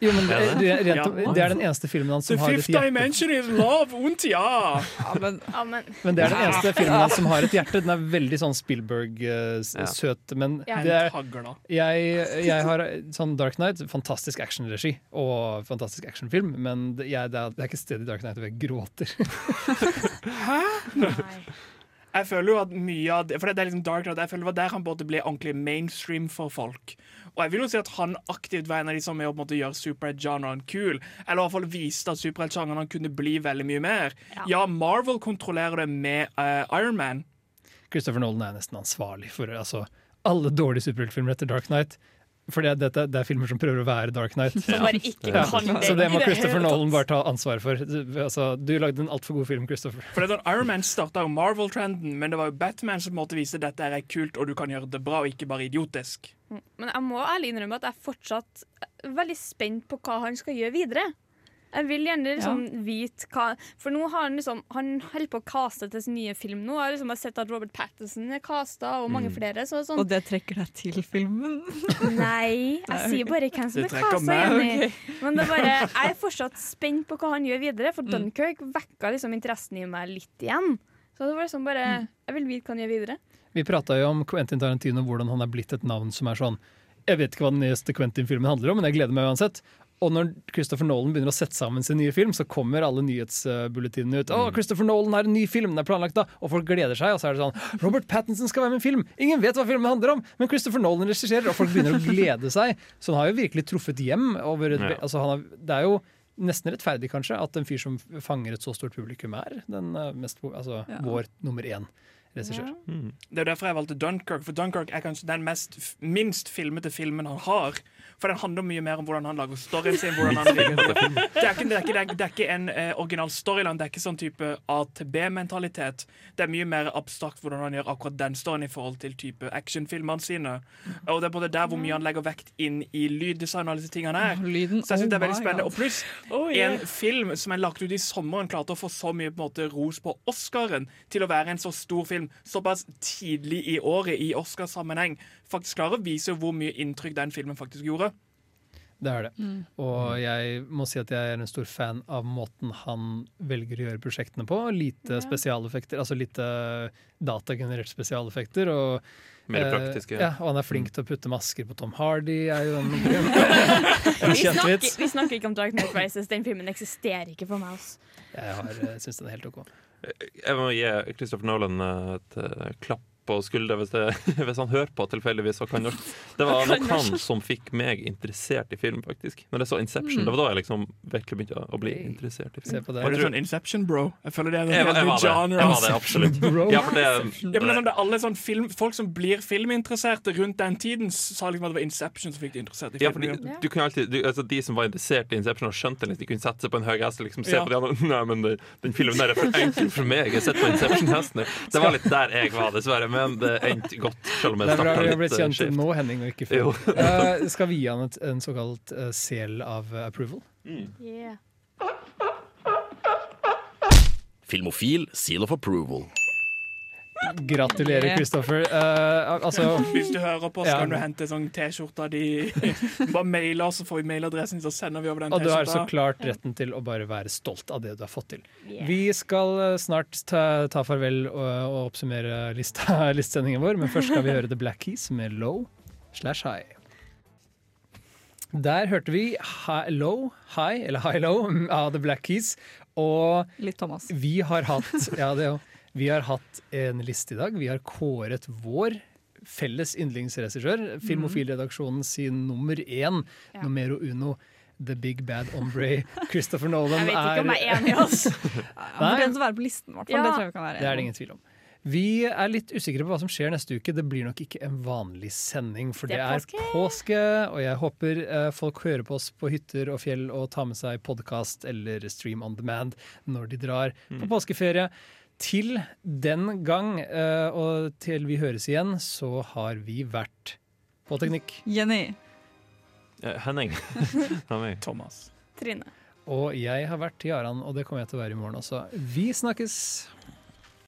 Jo, men det, Er det, rent, det er den eneste filmen hans The som har et fifth hjerte. dimension is love, und ja! Amen. men men Men det er den eneste filmen hans som har et hjerte. Den er veldig sånn Spielberg-søt, men det er, jeg, jeg har sånn Dark Knight, fantastisk actionregi og fantastisk actionfilm, men jeg, det, er, det er ikke et sted i Dark Knight hvor jeg gråter. (laughs) nei. Jeg føler jo at mye av det, for det er liksom Dark Knight, jeg føler det var der han både ble ordentlig mainstream for folk. Og jeg vil jo si at han aktivt var en av de som er å på en måte gjøre superhelt-genren kul. Eller i hvert fall viste at superhelt-genren kunne bli veldig mye mer. Ja. Ja, Marvel kontrollerer det med uh, Iron Man. Christopher Nolan er nesten ansvarlig for altså, alle dårlige superheltfilmer etter Dark Knight. For det, dette, det er filmer som prøver å være Dark Knight. (laughs) Som bare ikke Ja, kan det. så det må Christopher. Nolan bare ta ansvar for. Altså, du lagde en altfor god film, Christopher. For det Iron Man starta jo Marvel-trenden, men det var jo Batman som måtte vise dette er kult, og du kan gjøre det bra, og ikke bare idiotisk. Men jeg må ærlig innrømme at jeg er fortsatt veldig spent på hva han skal gjøre videre. Jeg vil gjerne liksom vite hva For nå har han liksom Han holder på å caste til sin nye film nå. Jeg har liksom sett at Robert Pattinson er casta, og mange Mm. flere. Så sånn Og det trekker deg til filmen? (laughs) Nei, jeg sier bare hvem som er casta. Jenny. Okay. Men det er bare, jeg er fortsatt spent på hva han gjør videre, for Mm. Dunkerque vekka liksom interessen i meg litt igjen. Så det var liksom bare Mm. Jeg vil vite hva han gjør videre. Vi prata jo om Quentin Tarantino, hvordan han er blitt et navn som er sånn Jeg vet ikke hva den neste Quentin-filmen handler om, men jeg gleder meg uansett. Og når Christopher Nolan begynner å sette sammen sin nye film, så kommer alle nyhetsbulletinene ut. Å, Christopher Nolan har en ny film, den er planlagt da! Og folk gleder seg, og så er det sånn Robert Pattinson skal være med i en film! Ingen vet hva filmen handler om, men Christopher Nolan regisserer, og folk begynner å glede seg. Så han har jo virkelig truffet hjem. Over et, Ja. altså, han har, det er jo nesten rettferdig, kanskje, at en fyr som fanger et så stort publikum, er den eh, mest, altså, Ja. vår nummer én regissør. Det er derfor jeg valgte Dunkirk, for Dunkirk er kanskje den mest, minst filmete filmen han har. For den handler mye mer om hvordan han lager storyen sin. Hvordan han det, er ikke, det, er ikke, det, er ikke, en eh, original storyline, det er ikke sånn type A-til-B-mentalitet. Det er mye mer abstrakt hvordan han gjør akkurat den storyen i forhold til type actionfilmene sine. Og det er både der hvor mye han legger vekt inn i lyddesign og alle disse tingene her. Lyden, Så jeg synes det er veldig spennende. Og pluss Oh, yeah. en film som er lagt ut i sommeren, klarte å få så mye på en måte, ros på Oscaren til å være en så stor film såpass tidlig i året i Oscarsammenheng. Faktisk klarer å vise hvor mye inntrykk den filmen faktisk gjorde. Det er det. Mm. Og jeg må si at jeg er en stor fan av måten han velger å gjøre prosjektene på. Lite spesialeffekter, altså lite datagenerert spesialeffekter. Og, Mer eh. Ja, og han er flink til å putte masker på Tom Hardy, er jo en, (laughs) en Vi kjent snakker, vits. vi snakker ikke om Dark Knight Rises. Den filmen eksisterer ikke for meg. Altså. Jeg har- syns den er helt OK. Jeg må gi Christopher Nolan et eh, klapp på skuldra hvis, det- (laughs) hvis han hører på tilfeldigvis og kan norsk. Det var (laughs) nok han som fikk meg interessert i film, faktisk. Når jeg så Inception, Mm. det var da jeg liksom virkelig begynte å bli interessert i film. Var det sånn Inception, bro? Jeg føler det er Jeg var- jeg var det. genre. Jeg var det, absolutt. Ja, for det- Ja, men det sånn, det er alle sånn film, Folk som blir filminteresserte rundt den tiden, sa liksom at det var Inception som fikk de interessert i Ja, for fordi du kunne alltid, du, altså De som var interessert i Inception og skjønte liksom, De kunne sette seg på en høy hest og liksom se Ja. på de andre. Nei, men det, den filmen der er for enkel for meg. Jeg sitter på Inception-hesten. Det var litt der jeg var, dessverre. Men det endte godt, selv om Det er bra vi har blitt eh, kjent skjevt. nå, Henning, og ikke før. Uh, (laughs) skal vi gi han et, en såkalt uh, sel av approval? Yeah. Filmofil seal of approval. Gratulerer, Christopher. Kristoffer. Eh, altså Hvis du hører på, så Ja. kan du hente sånn T-skjorta di. (laughs) Bare mail oss, så får vi mailadressen, så sender vi over den T-skjorta. Og du har så klart retten til å bare være stolt av det du har fått til. Yeah. Vi skal eh, snart ta, ta farvel og, og oppsummere lista, (laughs) listsendingen vår, men først skal vi høre The Black Keys med Low slash High. Der hørte vi high, Low, High, eller High Low (laughs) av The Black Keys. Og Litt Thomas. vi har hatt Ja, det òg. Vi har hatt en liste i dag. Vi har kåret vår felles yndlingsregissør. Filmofilredaksjonen sin nummer én, Ja. numero uno. The Big Bad Ombre, Christopher Nolan. Jeg vet ikke om jeg er enig, i oss. (laughs) Han fortjener å være på listen, i hvert fall. Ja. Det tror jeg vi kan være Det er det ingen tvil om. Vi er litt usikre på hva som skjer neste uke. Det blir nok ikke en vanlig sending, for Det det er påske. påske. Og jeg håper eh, folk hører på oss på hytter og fjell og tar med seg podkast eller stream on demand når de drar på påskeferie. Til den gang, eh, og til vi høres igjen, så har vi vært på teknikk. Jenny. Eh, Henning. (laughs) Thomas. Trine. Og jeg har vært Jaran, og det kommer jeg til å være i morgen også. Vi snakkes!